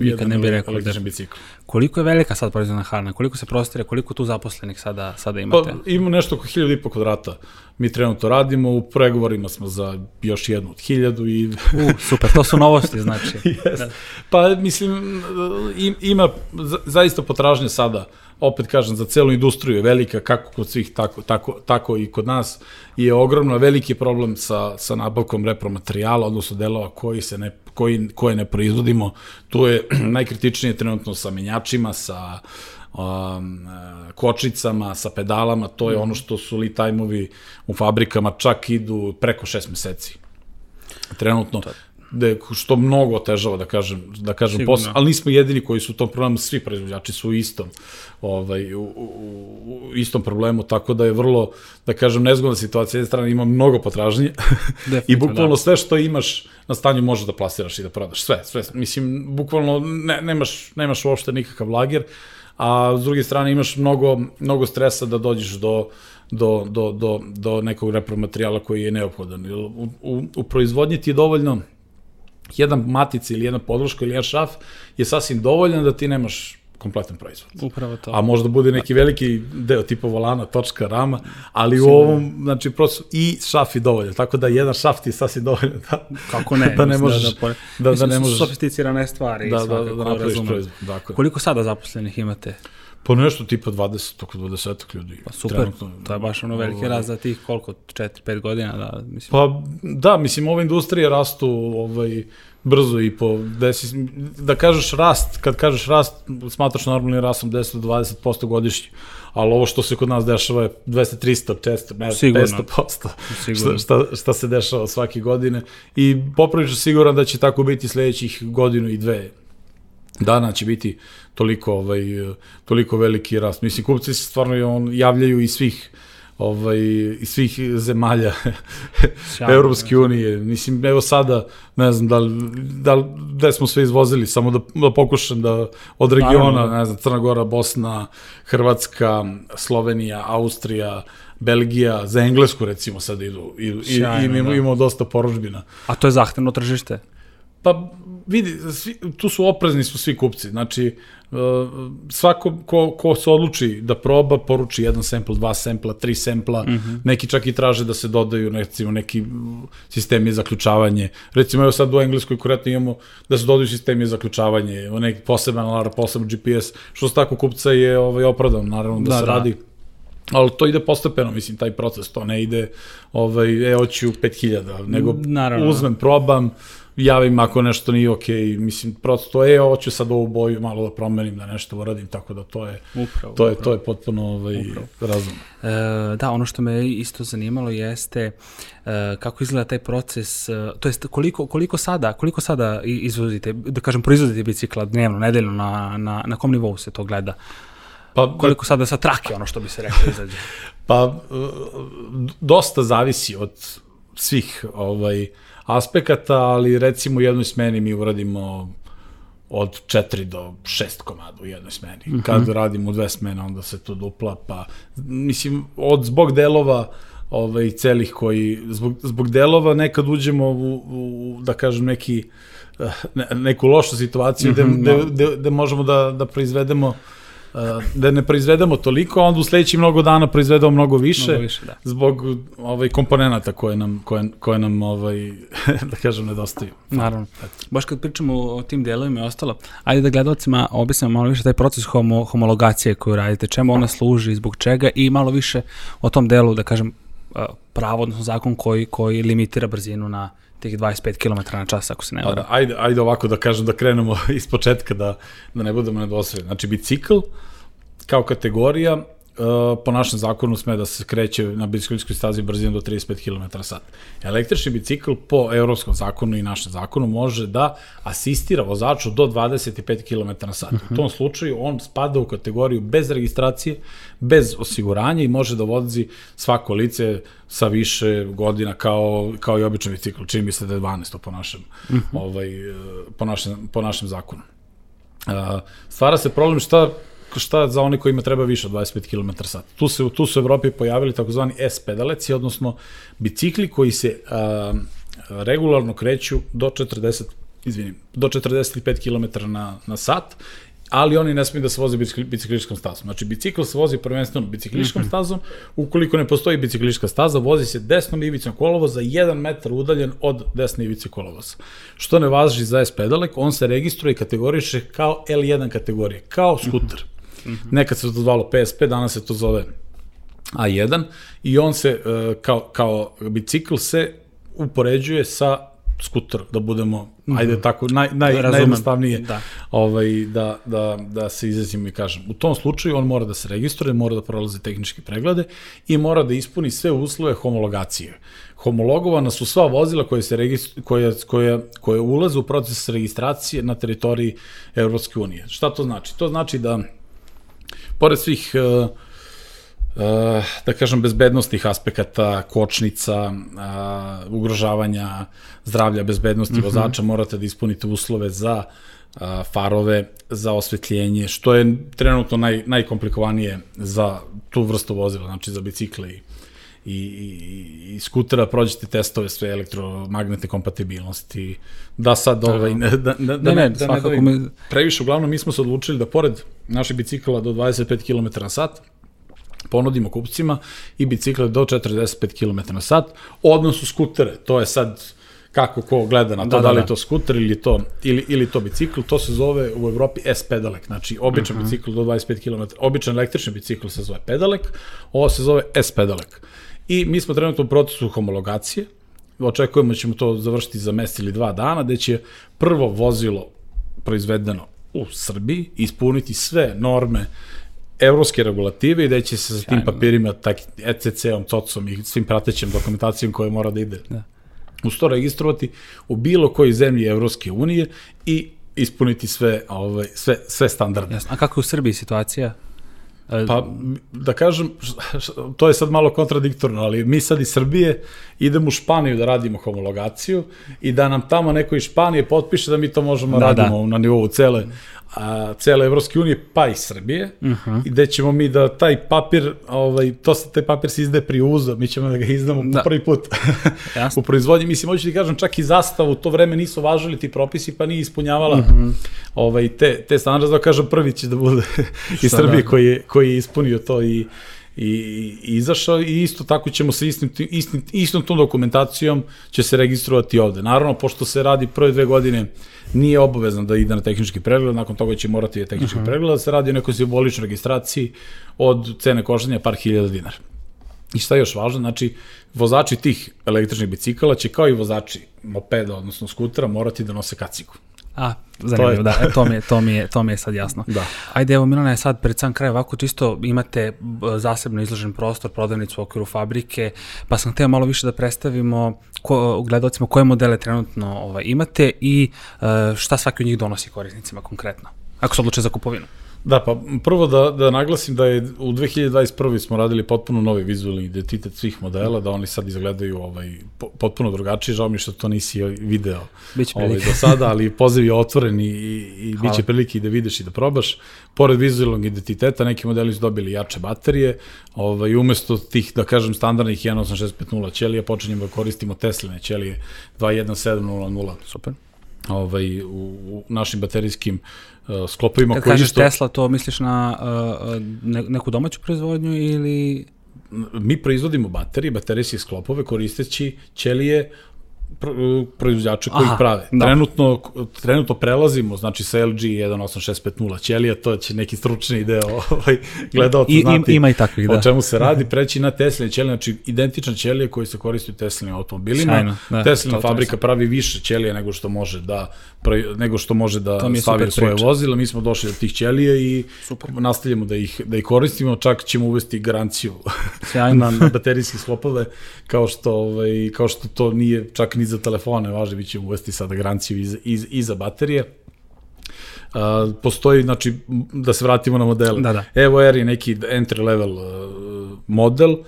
Speaker 2: Nikad ne bih rekao
Speaker 1: da bicikl.
Speaker 2: Koliko je velika sad proizvodna hala? Koliko se prostire? Koliko tu zaposlenih sada, sada imate?
Speaker 1: Pa, imamo nešto oko 1000 i po kvadrata. Mi trenutno radimo, u pregovorima smo za još jednu od 1000 i...
Speaker 2: U, super, to su novosti, znači. (laughs)
Speaker 1: yes. da. Pa, mislim, ima zaista potražnje sada opet kažem, za celu industriju je velika, kako kod svih, tako, tako, tako i kod nas, je ogromno veliki problem sa, sa nabavkom repromaterijala, odnosno delova koji se ne, koji, koje ne proizvodimo. Tu je (clears throat) najkritičnije trenutno sa menjačima, sa um, kočicama, sa pedalama, to je ono što su lead time-ovi u fabrikama čak idu preko šest meseci. Trenutno, de, što mnogo otežava, da kažem, da kažem
Speaker 2: Sigurno.
Speaker 1: posao, ali nismo jedini koji su u tom problemu, svi proizvođači su u istom, ovaj, u, u, u istom problemu, tako da je vrlo, da kažem, nezgodna situacija, jedne strane ima mnogo potražnje (laughs) i bukvalno sve što imaš na stanju možeš da plasiraš i da prodaš, sve, sve, mislim, bukvalno ne, nemaš, nemaš uopšte nikakav lager, a s druge strane imaš mnogo, mnogo stresa da dođeš do, do, do, do, do nekog repromaterijala koji je neophodan. U, u, u proizvodnji ti je dovoljno jedan matic ili jedna podloška ili jedan šaf je sasvim dovoljan da ti nemaš kompletan proizvod.
Speaker 2: Upravo to.
Speaker 1: A možda bude neki veliki deo tipa volana, točka, rama, ali u ovom, znači, prosto i šaf je dovoljan, tako da jedan šaf ti je sasvim dovoljan da,
Speaker 2: Kako ne? (laughs)
Speaker 1: da ne možeš,
Speaker 2: da,
Speaker 1: da, da,
Speaker 2: mislim,
Speaker 1: ne
Speaker 2: su
Speaker 1: možeš,
Speaker 2: sofisticirane stvari.
Speaker 1: da, da,
Speaker 2: svakako
Speaker 1: da napraviš proizvod. Dakle.
Speaker 2: Koliko sada zaposlenih imate?
Speaker 1: Po nešto tipa 20, oko 20 ljudi.
Speaker 2: Pa super,
Speaker 1: trenutno.
Speaker 2: to je baš ono veliki raz za tih koliko, 4-5 godina, da, mislim.
Speaker 1: Pa da, mislim, ove industrije rastu ovaj, brzo i po, desi, da kažeš rast, kad kažeš rast, smatraš normalnim rastom 10 do 20% godišnje, ali ovo što se kod nas dešava je 200, 300, 400, ne,
Speaker 2: Sigurno.
Speaker 1: 500%,
Speaker 2: Sigurno.
Speaker 1: šta, šta, šta se dešava svake godine i poprilično siguran da će tako biti sledećih godinu i dve dana će biti toliko ovaj toliko veliki rast. Mislim kupci se stvarno on javljaju iz svih ovaj iz svih zemalja
Speaker 2: Sjajno, (laughs)
Speaker 1: Evropske unije. Mislim evo sada ne znam da li, da li, gde smo sve izvozili, samo da, da pokušam da od regiona,
Speaker 2: Naravno.
Speaker 1: ne znam, Crna Gora, Bosna, Hrvatska, Slovenija, Austrija, Belgija, za Englesku recimo sad idu, idu i,
Speaker 2: Sjajno,
Speaker 1: i imamo,
Speaker 2: da.
Speaker 1: imamo dosta poručbina.
Speaker 2: A to je zahtevno tržište.
Speaker 1: Pa vidi, svi, tu su oprezni su svi kupci, znači uh, svako ko, ko se odluči da proba, poruči jedan sample, dva sampla, tri sampla, mm -hmm. neki čak i traže da se dodaju recimo neki sistemi za zaključavanje. Recimo evo sad u engleskoj konkretno imamo da se dodaju sistemi za zaključavanje, neki poseban alarm, poseban GPS, što se tako kupca je ovaj, opravdan, naravno da,
Speaker 2: Da,
Speaker 1: se
Speaker 2: da.
Speaker 1: radi. Ali to ide postepeno, mislim, taj proces, to ne ide, ovaj, e, hoću 5000, nego
Speaker 2: Naravno.
Speaker 1: uzmem, probam, javim ako nešto nije okej, okay, mislim, prosto to je, hoću sad ovu boju malo da promenim, da nešto uradim, tako da to je,
Speaker 2: Upravo.
Speaker 1: to je, to je potpuno ovaj, razumno.
Speaker 2: E, da, ono što me isto zanimalo jeste e, kako izgleda taj proces, e, to jest koliko, koliko sada, koliko sada izvozite, da kažem, proizvodite bicikla dnevno, nedeljno, na, na, na kom nivou se to gleda?
Speaker 1: Pa,
Speaker 2: Koliko sada sa trake, ono što bi se reklo, izađe? (laughs)
Speaker 1: Pa, e, dosta zavisi od svih ovaj, aspekata, ali recimo u jednoj smeni mi uradimo od 4 do 6 komada u jednoj smeni. Mm -hmm. Kad radimo dve smene, onda se to dupla, pa mislim, od zbog delova ovaj, celih koji, zbog, zbog delova nekad uđemo u, u da kažem, neki eh, ne, neku lošu situaciju gde,
Speaker 2: Mhm,
Speaker 1: gde, gde, gde možemo da, da proizvedemo eh, da ne proizvedemo toliko, a onda u sledećih mnogo dana proizvedemo mnogo više,
Speaker 2: Mnogo više, da.
Speaker 1: zbog ovaj komponenata koje nam koje, koje nam ovaj (laughs) da kažem nedostaju.
Speaker 2: Naravno. Baš kad pričamo o tim delovima i ostalo, ajde da gledalcima objasnimo malo više taj proces homo, homologacije koju radite, čemu ona služi, zbog čega i malo više o tom delu, da kažem, pravo, odnosno zakon koji, koji limitira brzinu na tih 25 km na čas, ako se ne varam.
Speaker 1: Ajde, ajde ovako da kažem da krenemo (laughs) iz početka da da ne budemo nedosledni. Znači bicikl kao kategorija uh, po našem zakonu sme da se kreće na biciklističkoj stazi brzinom do 35 km h Električni bicikl po evropskom zakonu i našem zakonu može da asistira vozaču do 25 km h U tom slučaju on spada u kategoriju bez registracije, bez osiguranja i može da vozi svako lice sa više godina kao, kao i običan bicikl. Čini mi se da je 12 po našem, ovaj, eh, po našem, po našem zakonu. Uh, stvara se problem šta šta za one kojima treba više od 25 km h Tu se tu su u Evropi pojavili takozvani S-pedaleci, odnosno bicikli koji se uh, regularno kreću do 40 izvinim, do 45 km na, na sat, ali oni ne smiju da se voze bicikli, bicikličkom stazom. Znači, bicikl se vozi prvenstveno bicikličkom stazom, ukoliko ne postoji biciklička staza, vozi se desnom ivicom kolovoza, jedan metar udaljen od desne ivice kolovoza. Što ne važi za S-pedalek, on se registruje i kategoriše kao L1 kategorije, kao skuter. Nekad se to zvalo PSP, danas se to zove A1 i on se e, kao, kao bicikl se upoređuje sa skuter, da budemo, mm -hmm. ajde tako, naj, naj,
Speaker 2: Razumem.
Speaker 1: najjednostavnije
Speaker 2: Da.
Speaker 1: ovaj, da, da, da se izrazim i kažem. U tom slučaju on mora da se registruje, mora da prolazi tehničke preglede i mora da ispuni sve uslove homologacije. Homologovana su sva vozila koje, se registru, koje, koje, koje ulaze u proces registracije na teritoriji Evropske unije. Šta to znači? To znači da, pored svih uh, uh, da kažem, bezbednostnih aspekata, kočnica, uh, ugrožavanja zdravlja, bezbednosti mm -hmm. vozača, morate da ispunite uslove za uh, farove, za osvetljenje, što je trenutno naj, najkomplikovanije za tu vrstu vozila, znači za bicikle i i, i, i skutera prođete testove sve elektromagnetne kompatibilnosti, da sad ovaj, da, da, da,
Speaker 2: Ne, ne,
Speaker 1: da,
Speaker 2: svakako
Speaker 1: da,
Speaker 2: mi-
Speaker 1: previše, uglavnom mi smo se odlučili da pored naših bicikla do 25 km na sat, ponudimo kupcima i bicikle do 45 km na sat, odnosno skutere, to je sad kako ko gleda na to, da,
Speaker 2: Da,
Speaker 1: da,
Speaker 2: da,
Speaker 1: li je
Speaker 2: da.
Speaker 1: to skuter ili to, ili, ili to bicikl, to se zove u Evropi S-pedalek, znači običan uh -huh. bicikl do 25 km, običan električni bicikl se zove pedalek, ovo se zove S-pedalek. I mi smo trenutno u procesu homologacije, očekujemo da ćemo to završiti za mesec ili dva dana, gde će prvo vozilo proizvedeno u Srbiji ispuniti sve norme evropske regulative i da će se sa tim papirima, tak, ECC-om, TOC-om i svim pratećim dokumentacijom koja mora da ide
Speaker 2: Da.
Speaker 1: uz to registrovati u bilo kojoj zemlji Evropske unije i ispuniti sve, ovaj, sve, sve standarde.
Speaker 2: Jasno. A kako je u Srbiji situacija?
Speaker 1: Pa, da kažem, to je sad malo kontradiktorno, ali mi sad iz Srbije idemo u Španiju da radimo homologaciju i da nam tamo neko iz Španije potpiše da mi to možemo da,
Speaker 2: Da, da.
Speaker 1: radimo na nivou cele, a, cele Evropske unije, pa i Srbije, uh -huh. i gde ćemo mi da taj papir, ovaj, to se, taj papir se izde pri uzo, mi ćemo da ga izdamo
Speaker 2: Da.
Speaker 1: po prvi put (laughs) u proizvodnji. Mislim, hoću ti kažem, čak i zastavu, to vreme nisu važili ti propisi, pa nije ispunjavala uh
Speaker 2: Mhm.
Speaker 1: -huh. ovaj, te, te standarde, da kažem, prvi će da bude (laughs) iz Srbije
Speaker 2: da.
Speaker 1: koji je, koji je ispunio to i, i, i izašao i isto tako ćemo se istim, ti- istim, istom tom dokumentacijom će se registrovati ovde. Naravno, pošto se radi prve dve godine, nije obavezno da ide na tehnički pregled, nakon toga će morati je tehnički uh -huh. pregled, da se radi o nekoj simboličnoj registraciji od cene koštanja par hiljada dinara. I šta je još važno, znači, vozači tih električnih bicikala će kao i vozači mopeda, odnosno skutera, morati da nose kacigu.
Speaker 2: A, zanimljivo,
Speaker 1: je-
Speaker 2: da, e, to mi, je, to, mi je, to mi je sad jasno.
Speaker 1: Da.
Speaker 2: Ajde, evo Milana je sad pred sam kraj ovako čisto imate zasebno izložen prostor, prodavnicu u okviru fabrike, pa sam hteo malo više da predstavimo ko, gledalcima koje modele trenutno ovaj, imate i e, šta svaki od njih donosi korisnicima konkretno, ako se odluče za kupovinu.
Speaker 1: Da, pa prvo da, da naglasim da je u 2021. smo radili potpuno novi vizualni identitet svih modela, da oni sad izgledaju ovaj, po- potpuno drugačije, žao mi što to nisi video
Speaker 2: Biće
Speaker 1: ovaj, do sada, ali poziv je otvoren i, i, i bit će prilike i da vidiš i da probaš. Pored vizualnog identiteta, neki modeli su dobili jače baterije, ovaj, umesto tih, da kažem, standardnih 18650 ćelija, počinjemo da koristimo Tesline ćelije 21700.
Speaker 2: Super.
Speaker 1: Ovaj, u, u našim baterijskim uh, sklopovima
Speaker 2: Kad
Speaker 1: koji
Speaker 2: kažeš
Speaker 1: isto-
Speaker 2: Tesla, to misliš na uh, uh, ne, neku domaću proizvodnju ili...
Speaker 1: mi proizvodimo baterije, baterijske sklopove koristeći ćelije pro- proizvođača koji
Speaker 2: Aha,
Speaker 1: prave.
Speaker 2: da.
Speaker 1: Trenutno, trenutno prelazimo, znači sa LG 18650 ćelija, to će neki stručni (laughs) deo ovaj, gledalca
Speaker 2: I,
Speaker 1: znati
Speaker 2: ima i takvih, da.
Speaker 1: o čemu se radi, (laughs) preći na Tesline ćelije, znači identične ćelije koje se koriste u Teslinim automobilima.
Speaker 2: Sjajno, da,
Speaker 1: Teslina
Speaker 2: to
Speaker 1: fabrika pravi više ćelija nego što može da pro- nego što može da
Speaker 2: mi
Speaker 1: stavi u svoje
Speaker 2: priča.
Speaker 1: vozila. Mi smo došli do tih ćelija i
Speaker 2: Super.
Speaker 1: nastavljamo da ih da ih koristimo, čak ćemo uvesti garanciju (laughs) na, na baterijske kao što, ovaj, kao što to nije čak ni za telefone važi, vi ćemo uvesti sada garanciju i za, i, i za baterije. Uh, postoji, znači, da se vratimo na modele.
Speaker 2: Da, da.
Speaker 1: Evo Air je neki entry level uh, model, uh,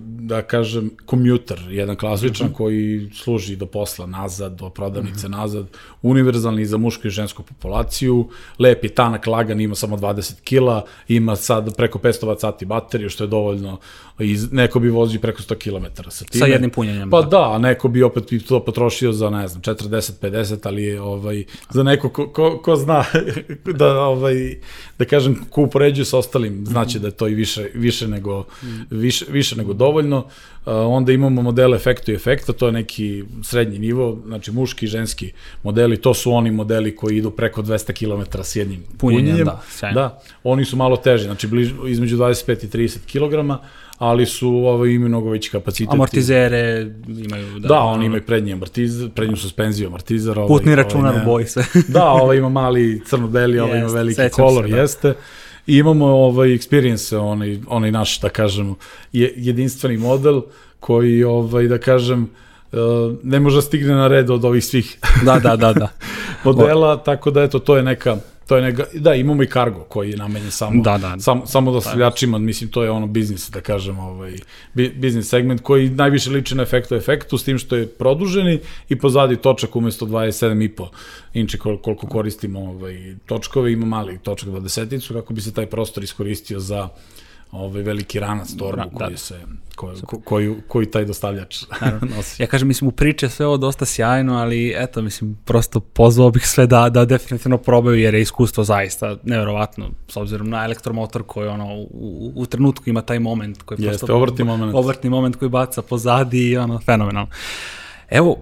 Speaker 1: da kažem, commuter, jedan klasičan
Speaker 2: Mhm.
Speaker 1: uh -huh. koji služi do posla nazad, do prodavnice uh -huh. nazad, univerzalni za mušku i žensku populaciju, lep je tanak, lagan, ima samo 20 kila, ima sad preko 500 sati bateriju, što je dovoljno, i neko bi vozio preko 100 km sa time.
Speaker 2: Sa jednim punjenjem,
Speaker 1: Pa
Speaker 2: da.
Speaker 1: da, a neko bi opet bi to potrošio za, ne znam, 40-50, ali je ovaj, za neko ko, ko, ko zna (laughs) da, ovaj, da kažem, ko upoređuje sa ostalim, znaće da je to i više, više nego, više, više više nego dovoljno. Uh, onda imamo modele efektu i efekta, to je neki srednji nivo, znači muški i ženski modeli, to su oni modeli koji idu preko 200 km s jednim
Speaker 2: Punjenjem,
Speaker 1: punjenjem.
Speaker 2: da, sjajno.
Speaker 1: da, oni su malo teži, znači bliž, između 25 i 30 kg, ali su ovaj, imaju mnogo veći kapacitet.
Speaker 2: Amortizere imaju...
Speaker 1: Da, da oni imaju prednji amortizer, prednju suspenziju amortizera. Ovaj,
Speaker 2: Putni računar
Speaker 1: ovaj,
Speaker 2: u
Speaker 1: ne-
Speaker 2: boji sve.
Speaker 1: da, ovaj ima mali crno-beli, ovaj ima veliki kolor,
Speaker 2: se, da.
Speaker 1: jeste. I imamo ovaj experience, onaj, onaj naš, da kažem, je, jedinstveni model koji, ovaj, da kažem, eh, ne može da stigne na red od ovih svih
Speaker 2: da, da, da, da. (laughs)
Speaker 1: modela, tako da eto, to je neka, to je neka, da, imamo i kargo koji je namenjen samo,
Speaker 2: Da, da.
Speaker 1: sam, samo dostavljačima, mislim, to je ono biznis, da kažem, ovaj, bi, biznis segment koji najviše liči na efektu efektu, s tim što je produženi i pozadi točak umesto 27,5 inče kol, koliko koristimo ovaj, točkove, ima mali točak 20 kako bi se taj prostor iskoristio za ovaj veliki ranac torbu
Speaker 2: Da,
Speaker 1: da,
Speaker 2: da.
Speaker 1: koji se koji, ko- koju, koji taj dostavljač (laughs) nosi.
Speaker 2: Ja kažem, mislim, u priče sve ovo dosta sjajno, ali eto, mislim, prosto pozvao bih sve da, da definitivno probaju, jer je iskustvo zaista neverovatno, s obzirom na elektromotor koji ono, u, u, trenutku ima taj moment koji
Speaker 1: Jeste,
Speaker 2: prosto...
Speaker 1: obrtni moment.
Speaker 2: Obrtni moment koji baca pozadi i ono, fenomenalno. Evo,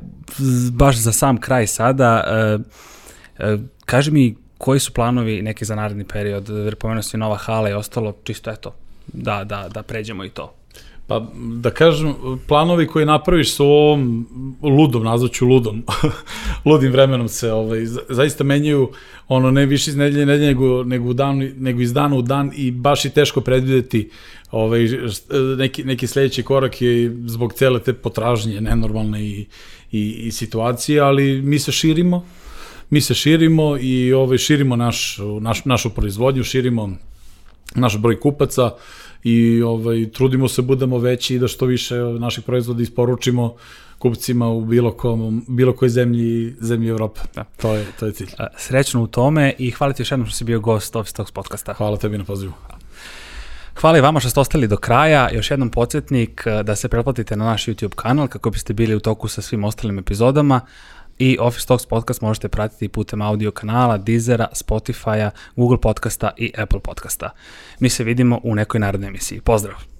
Speaker 2: baš za sam kraj sada, e, e, kaži mi koji su planovi neki za naredni period, pomenuo si nova hala i ostalo, čisto eto, da, da, da pređemo i to.
Speaker 1: Pa, da kažem, planovi koje napraviš sa ovom ludom, nazvaću ludom, (laughs) ludim vremenom se ovaj, za- zaista menjaju ono ne više iz nedelje nedelje nego, nego, u dan, nego iz dana u dan i baš je teško predvideti ovaj, neki, neki sledeći korak je zbog cele te potražnje nenormalne i, i, i situacije, ali mi se širimo, mi se širimo i ovaj, širimo naš, naš, našu proizvodnju, širimo naš broj kupaca i ovaj trudimo se budemo veći i da što više naših proizvoda isporučimo kupcima u bilo kom bilo kojoj zemlji zemlji Evrope. Da. To je to je cilj.
Speaker 2: Srećno u tome i hvala ti još jednom što si bio gost Office podcasta.
Speaker 1: Hvala tebi na pozivu.
Speaker 2: Hvala i vama što ste ostali do kraja. Još jednom podsjetnik e, da se pretplatite na naš YouTube kanal kako biste bili u toku sa svim ostalim epizodama. I Office Talks podcast možete pratiti putem audio kanala, Deezera, Spotify-a, Google podcasta i Apple podcasta. Mi se vidimo u nekoj narednoj emisiji. Pozdrav!